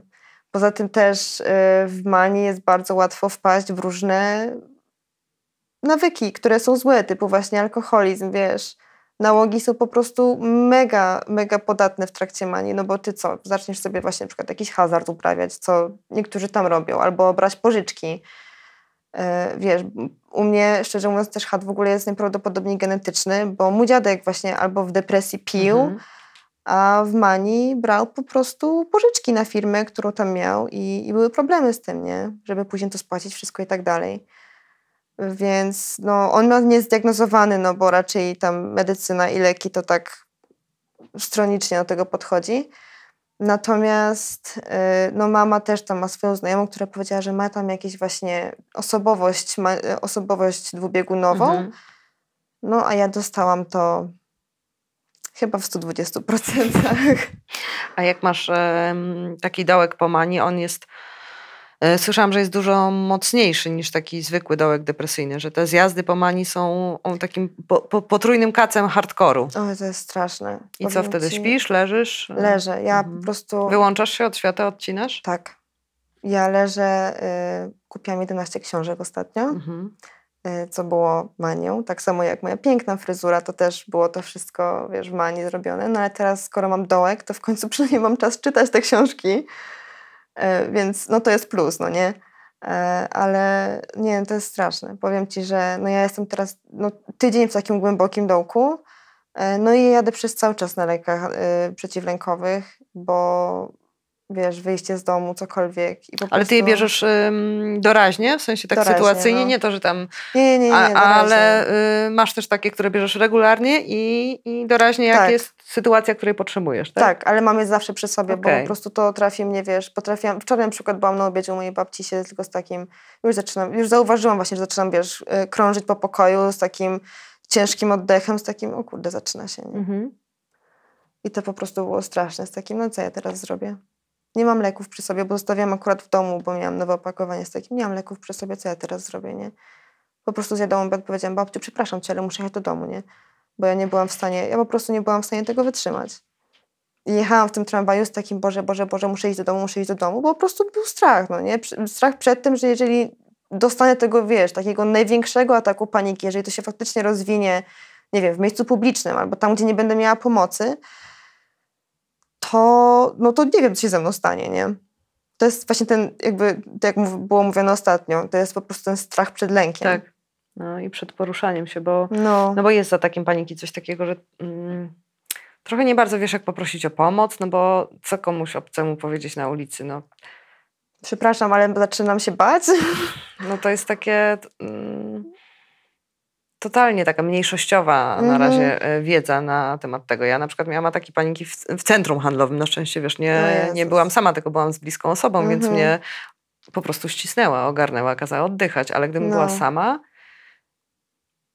Poza tym też y, w manii jest bardzo łatwo wpaść w różne nawyki, które są złe, typu właśnie alkoholizm, wiesz. Nałogi są po prostu mega, mega podatne w trakcie manii, no bo ty co, zaczniesz sobie właśnie na przykład jakiś hazard uprawiać, co niektórzy tam robią, albo brać pożyczki, wiesz, u mnie, szczerze mówiąc, też chat w ogóle jest najprawdopodobniej genetyczny, bo mój dziadek właśnie albo w depresji pił, mhm. a w manii brał po prostu pożyczki na firmę, którą tam miał i, i, były problemy z tym, nie? Żeby później to spłacić, wszystko i tak dalej. Więc no, on ma niezdiagnozowany, no bo raczej tam medycyna i leki to tak stronicznie do tego podchodzi. Natomiast y, no mama też tam ma swoją znajomą, która powiedziała, że ma tam jakieś właśnie osobowość, y, osobowość dwubiegunową. Mhm. No a ja dostałam to chyba w 120%. A jak masz taki dołek po manii, on jest słyszałam, że jest dużo mocniejszy niż taki zwykły dołek depresyjny, że te zjazdy po mani są takim po, po, potrójnym kacem hardkoru. O, to jest straszne. I Powiem co wtedy? Ci... Śpisz, leżysz? Leżę. Ja mhm. po prostu... Wyłączasz się od świata, odcinasz? Tak. Ja leżę, y, kupiłam 11 książek ostatnio, mhm. y, co było manią. Tak samo jak moja piękna fryzura, to też było to wszystko, wiesz, w manii zrobione. No ale teraz, skoro mam dołek, to w końcu przynajmniej mam czas czytać te książki. E, więc no to jest plus, no nie? E, ale nie, to jest straszne. Powiem Ci, że no ja jestem teraz no, tydzień w takim głębokim dołku, e, no i jadę przez cały czas na lekach przeciwlękowych, bo wiesz, wyjście z domu, cokolwiek. I po ale ty je bierzesz ym, doraźnie, w sensie tak doraźnie, sytuacyjnie, no. nie to, że tam... Nie, nie, nie, nie a, Ale y, masz też takie, które bierzesz regularnie i, i doraźnie, jak tak. jest sytuacja, której potrzebujesz, tak? Tak, ale mam je zawsze przy sobie, okay. bo po prostu to trafi mnie, wiesz, potrafiłam... Wczoraj na przykład byłam na obiedzie u mojej babci, się tylko z takim... Już zaczynam, już zauważyłam właśnie, że zaczynam, wiesz, y, krążyć po pokoju z takim ciężkim oddechem, z takim, o kurde, zaczyna się, nie? Mhm. I to po prostu było straszne, z takim, no co ja teraz zrobię? Nie mam leków przy sobie, bo zostawiam akurat w domu, bo miałam nowe opakowanie z takim. Nie mam leków przy sobie, co ja teraz zrobię, nie? Po prostu zjadłam obiad, powiedziałam, babciu, przepraszam cię, ale muszę jechać do domu, nie? Bo ja nie byłam w stanie, ja po prostu nie byłam w stanie tego wytrzymać. jechałam w tym tramwaju z takim, Boże, Boże, Boże, muszę iść do domu, muszę iść do domu, bo po prostu był strach, no nie? Strach przed tym, że jeżeli dostanę tego, wiesz, takiego największego ataku paniki, jeżeli to się faktycznie rozwinie, nie wiem, w miejscu publicznym albo tam, gdzie nie będę miała pomocy, to, no to nie wiem, co się ze mną stanie, nie? To jest właśnie ten, jakby, tak jak było mówione ostatnio, to jest po prostu ten strach przed lękiem. Tak. No i przed poruszaniem się, bo, no. no bo jest za takim paniki coś takiego, że mm, trochę nie bardzo wiesz, jak poprosić o pomoc, no bo co komuś obcemu powiedzieć na ulicy, no. Przepraszam, ale zaczynam się bać. No to jest takie... Mm, totalnie taka mniejszościowa mm -hmm. na mhm. razie e, wiedza na temat tego. Ja na przykład miałam ataki paniki w, w centrum handlowym. Na szczęście, wiesz, nie, nie byłam sama, tylko byłam z bliską osobą, mm -hmm. więc mhm. mnie po prostu ścisnęła, ogarnęła, kazała oddychać. Ale gdybym no. była sama,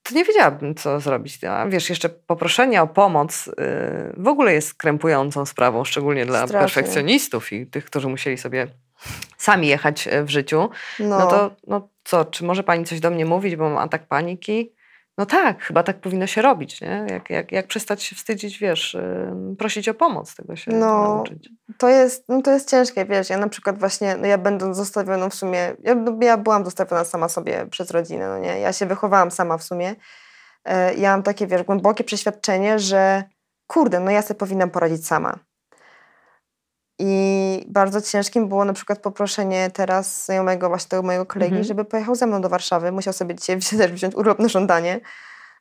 to nie wiedziałabym, co zrobić. A wiesz, jeszcze poproszenie o pomoc yy, w ogóle jest krępującą sprawą, szczególnie dla Strasznie. perfekcjonistów i tych, którzy musieli sobie sami jechać e, w życiu. No. no to no co, czy może pani coś do mnie mówić, bo mam atak paniki? No tak, chyba tak powinno się robić, nie? Jak, jak, jak przestać się wstydzić, wiesz, prosić o pomoc, tego się no, nauczyć. To jest, no to jest ciężkie, wiesz, ja na przykład właśnie, no ja będąc zostawioną w sumie, ja, no, ja byłam zostawiona sama sobie przez rodzinę, no nie? Ja się wychowałam sama w sumie. Yy, ja mam takie, wiesz, głębokie przeświadczenie, że kurde, no ja sobie powinnam poradzić sama. I bardzo ciężkim było na przykład poproszenie teraz znajomego, właśnie tego mojego kolegi, mhm. żeby pojechał ze mną do Warszawy. Musiał sobie dzisiaj też wziąć urlop na żądanie,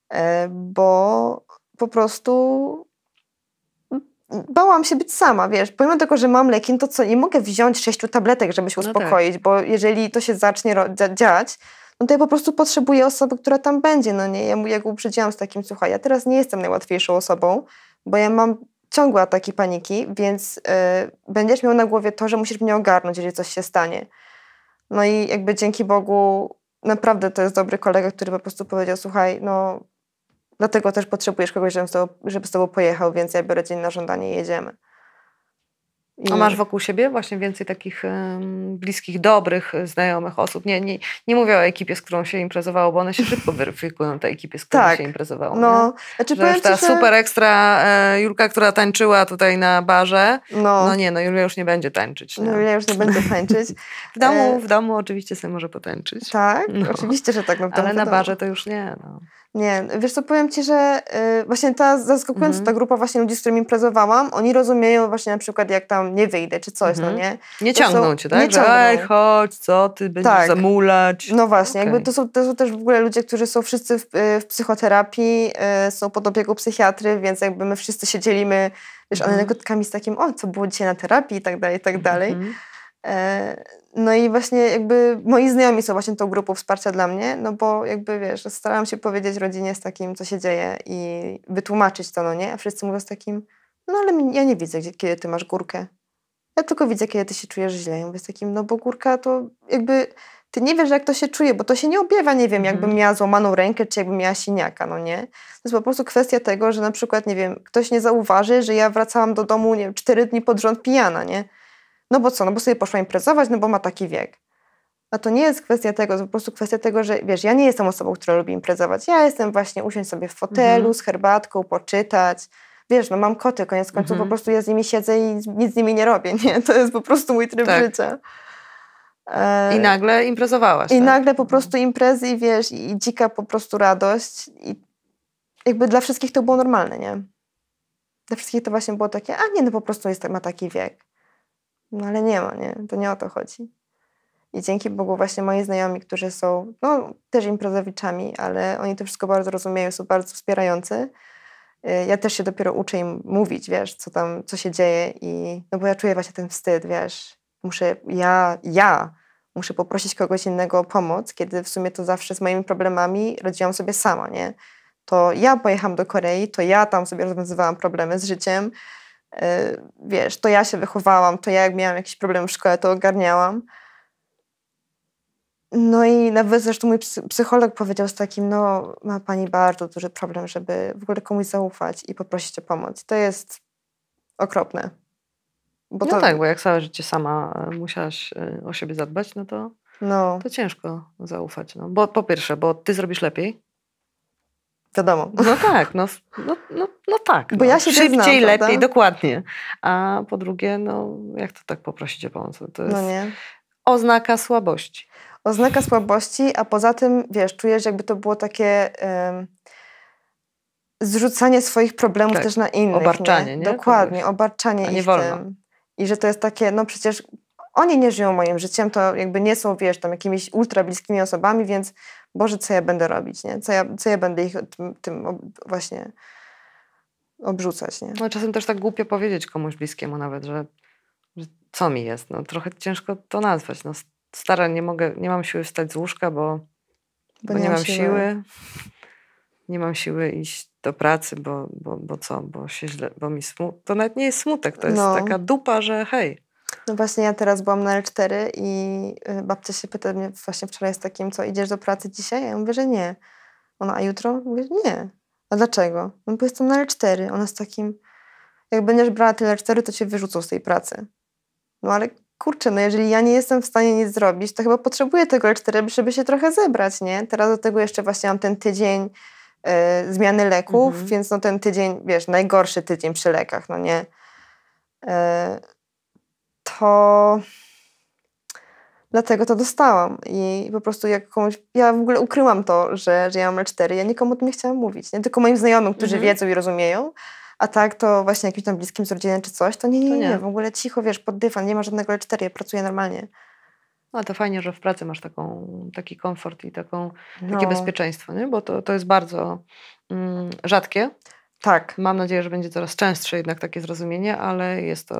e, bo po prostu bałam się być sama, wiesz. Pomimo tego, że mam leki, no to co, nie mogę wziąć sześciu tabletek, żeby się uspokoić, no tak. bo jeżeli to się zacznie dziać, no to ja po prostu potrzebuję osoby, która tam będzie, no nie? Ja mu jak uprzedziłam z takim, słuchaj, ja teraz nie jestem najłatwiejszą osobą, bo ja mam ciągłe ataki paniki, więc y, będziesz miał na głowie to, że musisz mnie ogarnąć, jeżeli coś się stanie. No i jakby dzięki Bogu naprawdę to jest dobry kolega, który po prostu powiedział, słuchaj, no dlatego też potrzebujesz kogoś, z tobą, żeby z tobą pojechał, więc ja biorę dzień na żądanie i jedziemy. A masz wokół siebie właśnie więcej takich um, bliskich, dobrych znajomych osób? Nie, nie, nie mówię o ekipie, z którą się imprezowało, bo one się szybko weryfikują, te ekipy, z którą tak. się imprezowało. No, znaczy, że ta ci, super ekstra e, Julka, która tańczyła tutaj na barze, no, no nie, no Julia już nie będzie tańczyć. No, Julia już nie będzie tańczyć. w, domu, e, w domu oczywiście sobie może potańczyć. Tak, no. oczywiście, że tak. No, Ale na barze to już nie. No. Nie, wiesz co, powiem Ci, że y, właśnie ta zaskakująca mhm. ta grupa właśnie ludzi, z którymi imprezowałam, oni rozumieją właśnie na przykład jak tam nie wyjdę, czy coś, no mhm. no nie? Nie to ciągną są, Cię, tak? Nie ciągną. Ej, chodź, co Ty będziesz tak. zamulać. No właśnie, okay. jakby to są, to są też w ogóle ludzie, którzy są wszyscy w, y, w psychoterapii, y, są pod opieką psychiatry, więc jakby my wszyscy się dzielimy, wiesz, mhm. anegdotkami z takim, o, co było dzisiaj na terapii i tak dalej, i tak dalej. Mhm. E, no i właśnie jakby moi znajomi są właśnie tą grupą wsparcia dla mnie, no bo jakby wiesz, starałam się powiedzieć rodzinie z takim, co się dzieje i wytłumaczyć to, no nie? A wszyscy mówią z takim, no ale ja nie widzę, kiedy ty masz górkę. Ja tylko widzę, kiedy ty się czujesz źle. Ja mówię z takim, no bo górka to jakby ty nie wiesz, jak to się czuje, bo to się nie objawia, nie wiem, jakbym mhm. miała złamaną rękę, czy jakbym miała siniaka, no nie? To jest po prostu kwestia tego, że na przykład, nie wiem, ktoś nie zauważy, że ja wracałam do domu, nie wiem, cztery dni pod rząd pijana, nie? No bo co, no bo sobie poszła imprezować, no bo ma taki wiek. A to nie jest kwestia tego, to po prostu kwestia tego, że wiesz, ja nie jestem osobą, która lubi imprezować. Ja jestem właśnie usiąść sobie w fotelu mhm. z herbatką, poczytać. Wiesz, no mam koty, koniec końców mhm. po prostu ja z nimi siedzę i nic z nimi nie robię, nie? To jest po prostu mój tryb tak. życia. I nagle imprezowałaś. I tak? nagle po prostu imprezy i wiesz, i dzika po prostu radość. I jakby dla wszystkich to było normalne, nie? Dla wszystkich to właśnie było takie, a nie, no po prostu jest, ma taki wiek. No ale nie ma, nie? To nie o to chodzi. I dzięki Bogu właśnie moi znajomi, którzy są no, też imprezowiczami, ale oni to wszystko bardzo rozumieją, są bardzo wspierający. Y, ja też się dopiero uczę im mówić, wiesz, co tam, co się dzieje i no bo ja czuję właśnie ten wstyd, wiesz. Muszę, ja, ja muszę poprosić kogoś innego o pomoc, kiedy w sumie to zawsze z moimi problemami radziłam sobie sama, nie? To ja pojechałam do Korei, to ja tam sobie rozwiązywałam problemy z życiem, wiesz, to ja się wychowałam, to ja jak miałam jakiś problem w szkole, to ogarniałam. No i nawet zresztą mój psycholog powiedział z takim, no ma pani bardzo duży problem, żeby w ogóle komuś zaufać i poprosić o pomoc. To jest okropne. Bo no to... tak, bo jak całe życie sama e, musiałaś e, o siebie zadbać, no to, no. to ciężko zaufać. No. Bo po pierwsze, bo ty zrobisz lepiej, wiadomo. No tak, no, no, no, no tak. Bo no. ja się Szybciej, znam, lepiej, dokładnie. A po drugie, no jak to tak poprosić o pomoc? To jest no nie. oznaka słabości. Oznaka słabości, a poza tym, wiesz, czujesz jakby to było takie um, zrzucanie swoich problemów tak. też na innych. Obarczanie, nie? nie? Dokładnie, Kogoś. obarczanie ich wolno. tym. I że to jest takie, no przecież oni nie żyją moim życiem, to jakby nie są, wiesz, tam jakimiś ultra bliskimi osobami, więc Boże, co ja będę robić, nie? Co ja, co ja będę ich tym, tym właśnie obrzucać, nie? No czasem też tak głupio powiedzieć komuś bliskiemu nawet, że, że co mi jest, no trochę ciężko to nazwać, no stara, nie mogę, nie mam siły wstać z łóżka, bo, bo, bo nie, mam siły. siły. Nie mam siły iść do pracy, bo, bo, bo co, bo się źle, bo mi smut... To nawet nie jest smutek, to jest no. taka dupa, że hej, no właśnie ja teraz byłam na L4 i y, babcia się pyta mnie właśnie wczoraj z takim, co idziesz do pracy dzisiaj? Ja mówię, że nie. Ona, a jutro? Mówię, nie. A dlaczego? No bo jestem na L4. Ona z takim, jak będziesz brała tyle L4, to cię wyrzucą z tej pracy. No ale kurczę, no jeżeli ja nie jestem w stanie nic zrobić, to chyba potrzebuję tego L4, żeby się trochę zebrać, nie? Teraz do tego jeszcze właśnie mam ten tydzień y, zmiany leków, mhm. więc no ten tydzień, wiesz, najgorszy tydzień przy lekach, no nie? Y, to dlatego to dostałam. I po prostu jak komuś, ja w ogóle ukryłam to, że, że ja mam L4. Ja nikomu o tym nie chciałam mówić. Nie tylko moim znajomym, którzy mhm. wiedzą i rozumieją. A tak to właśnie jakimś tam bliskim z rodziny czy coś, to nie, nie, nie, nie. W ogóle cicho, wiesz, pod dywan, nie ma żadnego L4, ja pracuję normalnie. No to fajnie, że w pracy masz taką, taki komfort i taką, no. takie bezpieczeństwo, nie? bo to, to jest bardzo mm, rzadkie. Tak. Mam nadzieję, że będzie coraz częstsze jednak takie zrozumienie, ale jest to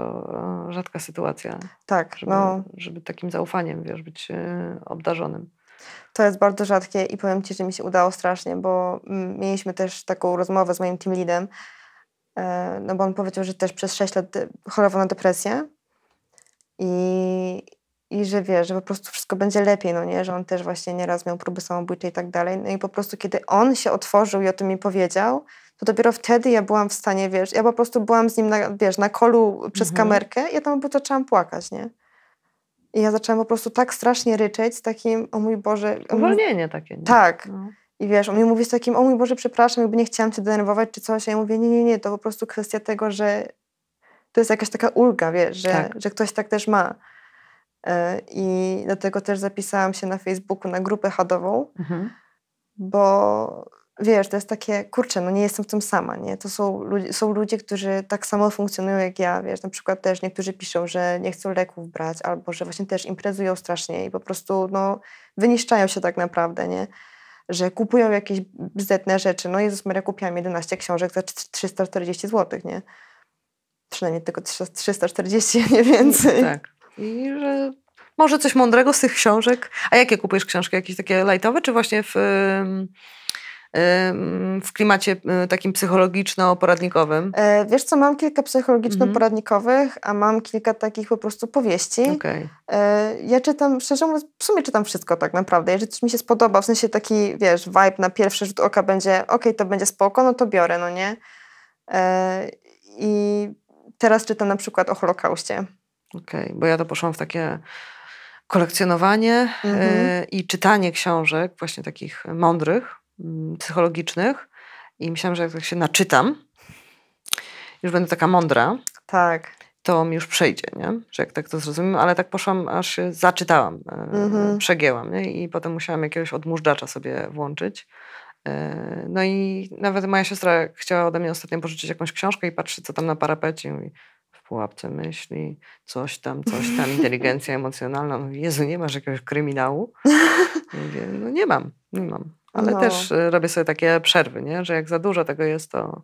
e, rzadka sytuacja. Tak. Żeby, no. żeby takim zaufaniem, wiesz, być e, obdarzonym. To jest bardzo rzadkie i powiem Ci, że mi się udało strasznie, bo mieliśmy też taką rozmowę z moim team leadem, e, no bo on powiedział, że też przez 6 lat chorował na depresję i, i że wie, że po prostu wszystko będzie lepiej, no nie, że on też właśnie nieraz miał próby samobójcze i tak dalej. No i po prostu kiedy on się otworzył i o tym mi powiedział, to dopiero wtedy ja byłam w stanie, wiesz, ja po prostu byłam z nim, na, wiesz, na kolu przez mhm. kamerkę i ja tam zaczęłam płakać, nie? I ja zaczęłam po prostu tak strasznie ryczeć z takim, o mój Boże... Uwolnienie takie. Nie? Tak. No. I wiesz, on mi mówi z takim, o mój Boże, przepraszam, jakby nie chciałam cię denerwować czy coś. A ja mówię, nie, nie, nie, to po prostu kwestia tego, że to jest jakaś taka ulga, wiesz, że, tak. że ktoś tak też ma. E, I dlatego też zapisałam się na Facebooku na grupę hadową, mhm. bo wiesz, to jest takie, kurczę, no nie jestem w tym sama, nie? To są, ludzie, są ludzie, którzy tak samo funkcjonują jak ja, wiesz, na przykład też niektórzy piszą, że nie chcą leków brać, albo że właśnie też imprezują strasznie i po prostu, no, wyniszczają się tak naprawdę, nie? Że kupują jakieś bzdetne rzeczy, no Jezus Maria, kupiłam 11 książek za 340 zł, nie? Przynajmniej tylko 340, nie więcej. Tak. I że może coś mądrego z tych książek. A jakie kupujesz książki? Jakieś takie lightowe, czy właśnie w w klimacie takim psychologiczno-poradnikowym? E, wiesz co, mam kilka psychologiczno-poradnikowych, a mam kilka takich po prostu powieści. Okay. E, ja czytam, szczerze mówiąc, w sumie czytam wszystko tak naprawdę. Jeżeli coś mi się spodoba, w sensie taki, wiesz, vibe na pierwszy rzut oka będzie, ok, to będzie spoko, no to biorę, no nie? E, I teraz czytam na przykład o Holokauście. Okej, okay, bo ja to poszłam w takie kolekcjonowanie mhm. i czytanie książek, właśnie takich mądrych, Mm, psychologicznych i myślałam, że jak tak się naczytam, już będę taka mądra, tak. to mi już przejdzie, nie? że jak tak to zrozumiem, ale tak poszłam, aż się zaczytałam, mhm. przegięłam nie? i potem musiałam jakiegoś odmóżdżacza sobie włączyć. E, no i nawet moja siostra chciała ode mnie ostatnio pożyczyć jakąś książkę i patrzy, co tam na parapecie i mówi, w pułapce myśli, coś tam, coś tam, inteligencja emocjonalna. Mówi, Jezu, nie masz jakiegoś kryminału? Mówię, no nie mam, nie mam. Ale no. też y, robię sobie takie przerwy, nie? że jak za dużo tego jest, to,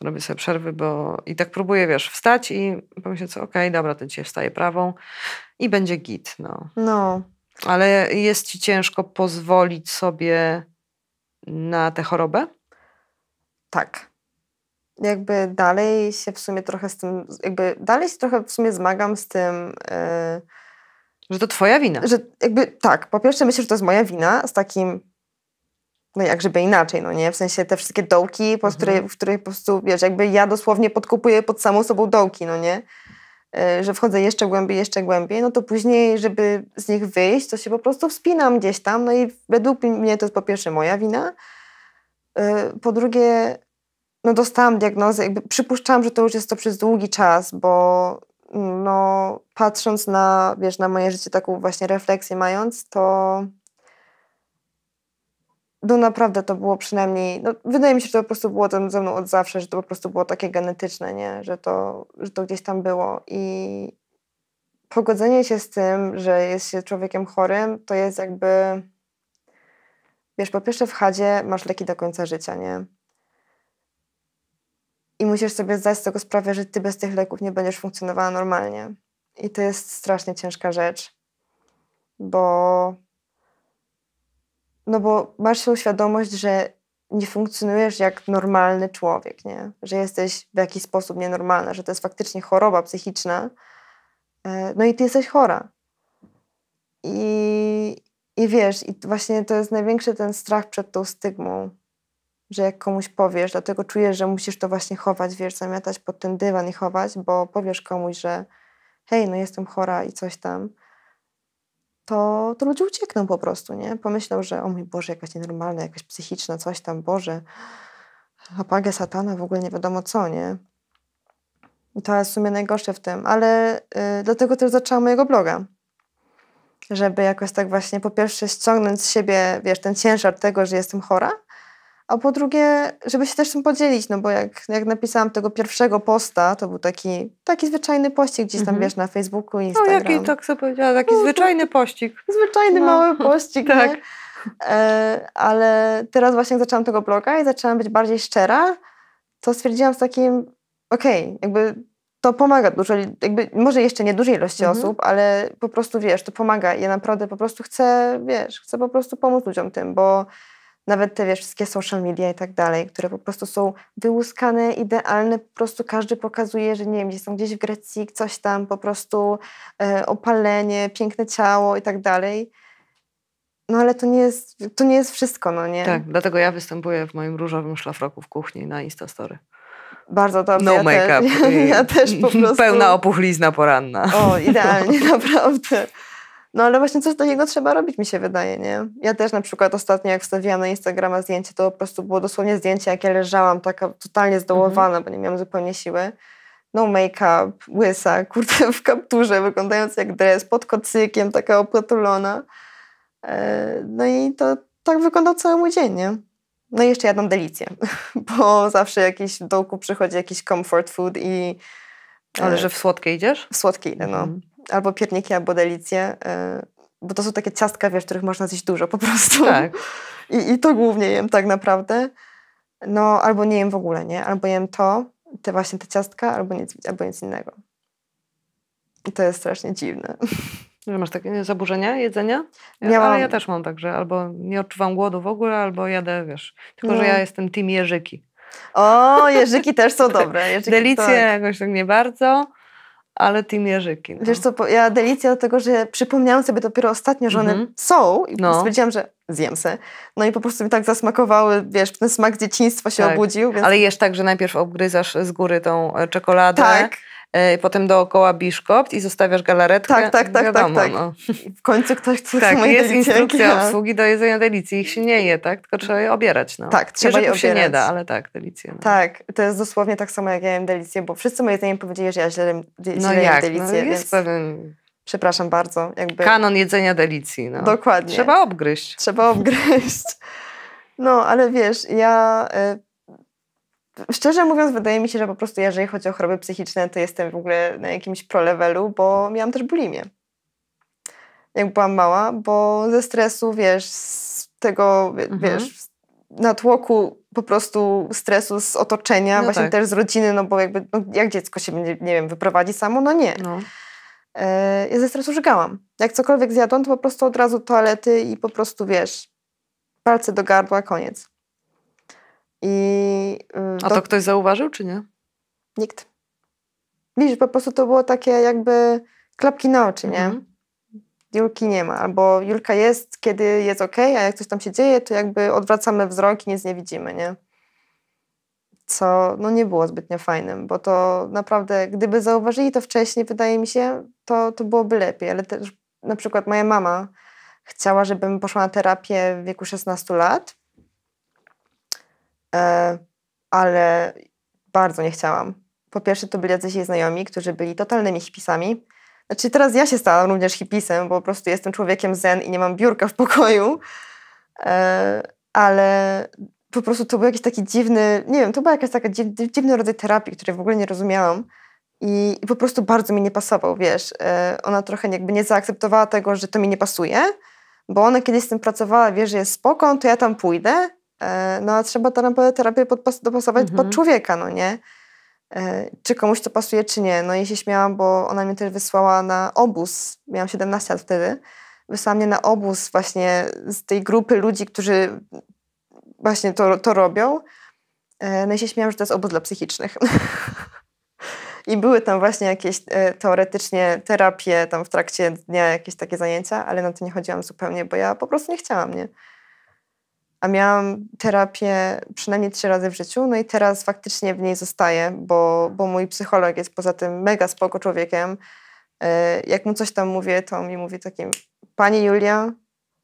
robię sobie przerwy, bo i tak próbuję, wiesz, wstać i pomyśleć co, okej, okay, dobra, to dzisiaj wstaję prawą i będzie git. No. no. Ale jest ci ciężko pozwolić sobie na tę chorobę? Tak. Jakby dalej się w sumie trochę z tym, jakby dalej się trochę w sumie zmagam z tym... Yy, że to twoja wina. Że jakby tak, po pierwsze myślę, że to jest moja wina z takim no jak żeby inaczej, no nie? W sensie te wszystkie dołki, po mhm. której, w których po prostu, wiesz, jakby ja dosłownie podkupuję pod samą sobą dołki, no nie? E, że wchodzę jeszcze głębiej, jeszcze głębiej, no to później, żeby z nich wyjść, to się po prostu wspinam gdzieś tam, no i według mnie to jest po pierwsze moja wina, Y, po drugie, no dostałam diagnozę, jakby przypuszczałam, że to już jest to przez długi czas, bo no, patrząc na, wiesz, na moje życie, taką właśnie refleksję mając, to no naprawdę to było przynajmniej, no, wydaje mi się, że to po prostu było tam ze mną od zawsze, że to po prostu było takie genetyczne, nie? Że, to, że to gdzieś tam było i pogodzenie się z tym, że jest się człowiekiem chorym, to jest jakby, wiesz, po pierwsze w chadzie masz leki do końca życia, nie? I musisz sobie zdać z tego sprawę, że ty bez tych leków nie będziesz funkcjonowała normalnie. I to jest strasznie ciężka rzecz, bo no bo masz tą świadomość, że nie funkcjonujesz jak normalny człowiek, nie? Że jesteś w jakiś sposób nienormalna, że to jest faktycznie choroba psychiczna. E, no i ty jesteś chora. I, i wiesz, i właśnie to jest największy ten strach przed tą stygmą, że jak komuś powiesz, dlatego czujesz, że musisz to właśnie chować, wiesz, zamiatać pod ten dywan i chować, bo powiesz komuś, że hej, no jestem chora i coś tam, to, to ludzie uciekną po prostu, nie? Pomyślą, że o mój Boże, jakaś nienormalna, jakaś psychiczna, coś tam, Boże, apagę satana, w ogóle nie wiadomo co, nie? I to jest w sumie najgorsze w tym, ale y, dlatego też zaczęłam mojego bloga, żeby jakoś tak właśnie po pierwsze ściągnąć z siebie, wiesz, ten ciężar tego, że jestem chora, a po drugie, żeby się też tym podzielić, no bo jak, jak napisałam tego pierwszego posta, to był taki, taki zwyczajny pościg gdzieś tam, mhm. wiesz, na Facebooku, Instagram. No jaki, tak sobie powiedziała, taki no, zwyczajny pościg. Zwyczajny, no. mały pościg, tak. E, ale teraz właśnie jak zaczęłam tego bloga i zaczęłam być bardziej szczera, to stwierdziłam z takim, okej, okay, jakby to pomaga dużo, jakby może jeszcze nie dużej ilości mhm. osób, ale po prostu, wiesz, to pomaga i ja naprawdę po prostu chcę, wiesz, chcę po prostu pomóc ludziom tym, bo nawet te wiesz, wszystkie social media i tak dalej, które po prostu są wyłuskane, idealne, po prostu każdy pokazuje, że nie wiem, gdzieś są gdzieś w Grecji, coś tam, po prostu e, opalenie, piękne ciało i tak dalej. No ale to nie jest, to nie jest wszystko, no nie? Tak, dlatego ja występuję w moim różowym szlafroku w kuchni na Instastory. Bardzo dobrze. No ja make-up. Też, ja, też po prostu... Pełna opuchlizna poranna. O, idealnie, naprawdę. No ale właśnie coś do niego trzeba robić, mi się wydaje, nie? Ja też na przykład ostatnio jak wstawiłam na Instagrama zdjęcie, to po prostu było dosłownie zdjęcie, jak ja leżałam, taka totalnie zdołowana, mhm. bo nie miałam zupełnie siły. No make-up, łysa, kurde w kapturze, wyglądając jak dres, pod kocykiem, taka oplatulona. E, no i to tak wyglądał cały mój dzień, nie? No i jeszcze jadłam delicję, bo zawsze jakiś w dołku przychodzi jakiś comfort food i... Ale e, że w słodkie idziesz? W słodkie idę, no. Mhm albo pierniki, albo delicje, y, bo to są takie ciastka, wiesz, których można zjeść dużo po prostu. Tak. I, I to głównie jem tak naprawdę. No, albo nie jem w ogóle, nie? Albo jem to, te właśnie te ciastka, albo nic, albo nic innego. I to jest strasznie dziwne. Że masz takie zaburzenia jedzenia? Ja, Miałam... Ale ja też mam tak, że albo nie odczuwam głodu w ogóle, albo jadę, wiesz. Tylko, no. że ja jestem team jeżyki. O, jeżyki też są dobre. Jeżyki, Delicje tak. jakoś tak nie bardzo ale Team Jerzyki. No. Wiesz co, ja delicja do tego, że przypomniałam sobie dopiero ostatnio, że one mm -hmm. są i no. stwierdziłam, że zjem se. No i po prostu mi tak zasmakowały, wiesz, ten smak dzieciństwa się tak. obudził. Więc... Ale jesz tak, że najpierw obgryzasz z góry tą e, czekoladę. Tak potem dookoła biszkopt i zostawiasz galaretkę. Tak, tak, tak, Wiadomo, tak, tak. No. W końcu ktoś chce Tak, jest instrukcja obsługi do jedzenia delicji. Ich się nie je, tak? Tylko trzeba je obierać. No. Tak, trzeba je obierać. się nie da, ale tak, delicje. No. Tak, to jest dosłownie tak samo jak ja jem delicję, bo wszyscy moje jedzenie powiedzieli, że ja źle, źle no jem jak? delicję. No jest więc... pewien... Przepraszam bardzo. Jakby... Kanon jedzenia delicji. No. Dokładnie. Trzeba obgryźć. Trzeba obgryźć. No, ale wiesz, ja y, Szczerze mówiąc, wydaje mi się, że po prostu jeżeli chodzi o choroby psychiczne, to jestem w ogóle na jakimś pro-levelu, bo miałam też bulimię. Jak byłam mała, bo ze stresu, wiesz, z tego, mhm. wiesz, natłoku po prostu stresu z otoczenia, no właśnie tak. też z rodziny, no bo jakby, no jak dziecko się, nie, nie wiem, wyprowadzi samo? No nie. No. E, ja ze stresu żygałam. Jak cokolwiek zjadłam, to po prostu od razu toalety i po prostu, wiesz, palce do gardła, koniec. I, y, A to ktoś zauważył, czy nie? Nikt. Widzisz, po prostu to było takie jakby klapki na oczy, nie? Mhm. Julki nie ma. Albo Julka jest, kiedy jest ok, a jak coś tam się dzieje, to jakby odwracamy wzrok i nic nie widzimy, nie? Co no nie było zbytnio fajnym, bo to naprawdę, gdyby zauważyli to wcześniej, wydaje mi się, to, to byłoby lepiej. Ale też na przykład moja mama chciała, żebym poszła na terapię w wieku 16 lat, ale bardzo nie chciałam. Po pierwsze, to byli jacyś jej znajomi, którzy byli totalnymi hipisami. Znaczy, teraz ja się stałam również hipisem, bo po prostu jestem człowiekiem zen i nie mam biurka w pokoju. E, ale po prostu to był jakiś taki dziwny, nie wiem, to była jakaś taka dziwny rodzaj terapii, której w ogóle nie rozumiałam. I, I, po prostu bardzo mi nie pasował, wiesz. E, ona trochę jakby nie zaakceptowała tego, że to mi nie pasuje, bo ona kiedyś z tym pracowała, wie, że jest spoko, to ja tam pójdę, e, no a trzeba terapię, terapię dopasować mhm. pod człowieka, no nie? E, czy komuś to pasuje, czy nie. No i się śmiałam, bo ona mnie też wysłała na obóz, miałam 17 lat wtedy, wysłała mnie na obóz właśnie z tej grupy ludzi, którzy właśnie to, to robią. No i się śmiałam, że to jest obóz dla psychicznych. I były tam właśnie jakieś e, teoretycznie terapie tam w trakcie dnia, jakieś takie zajęcia, ale na to nie chodziłam zupełnie, bo ja po prostu nie chciałam, nie? A miałam terapię przynajmniej trzy razy w życiu, no i teraz faktycznie w niej zostaję, bo, bo mój psycholog jest poza tym mega spoko człowiekiem. E, jak mu coś tam mówię, to mi mówi takim, pani Julia,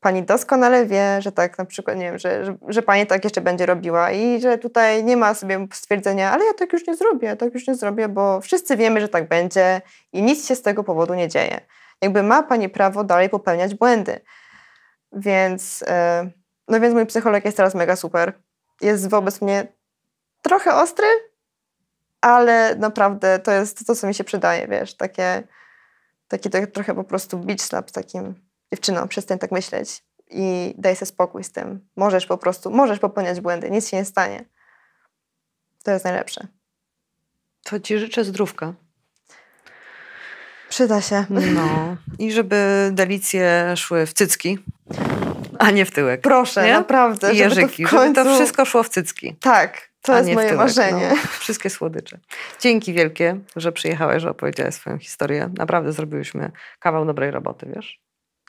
pani doskonale wie, że tak na przykład, nie wiem, że, że, że, pani tak jeszcze będzie robiła i że tutaj nie ma sobie stwierdzenia, ale ja tak już nie zrobię, tak już nie zrobię, bo wszyscy wiemy, że tak będzie i nic się z tego powodu nie dzieje. Jakby ma pani prawo dalej popełniać błędy. Więc, e, no więc mój psycholog jest teraz mega super. Jest wobec mnie trochę ostry, ale naprawdę to jest to, co mi się przydaje, wiesz, takie, taki tak trochę po prostu beach slap takim dziewczyno, przestań tak myśleć i daj sobie spokój z tym. Możesz po prostu, możesz popełniać błędy, nic się nie stanie. To jest najlepsze. To ci życzę zdrówka. Przyda się. No. I żeby delicje szły w cycki, a nie w tyłek. Proszę, nie? naprawdę. I jeżyki, żeby to, końcu... żeby to wszystko szło w cycki. Tak, to jest moje marzenie. No, wszystkie słodycze. Dzięki wielkie, że przyjechałeś, że opowiedziałeś swoją historię. Naprawdę zrobiłyśmy kawał dobrej roboty, wiesz?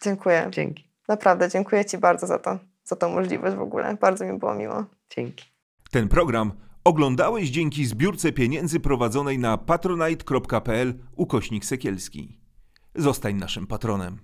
Dziękuję. Dzięki. Naprawdę, dziękuję Ci bardzo za to, za tą możliwość w ogóle. Bardzo mi było miło. Dzięki. Ten program oglądałeś dzięki zbiórce pieniędzy prowadzonej na patronite.pl ukośnik sekielski. Zostań naszym patronem.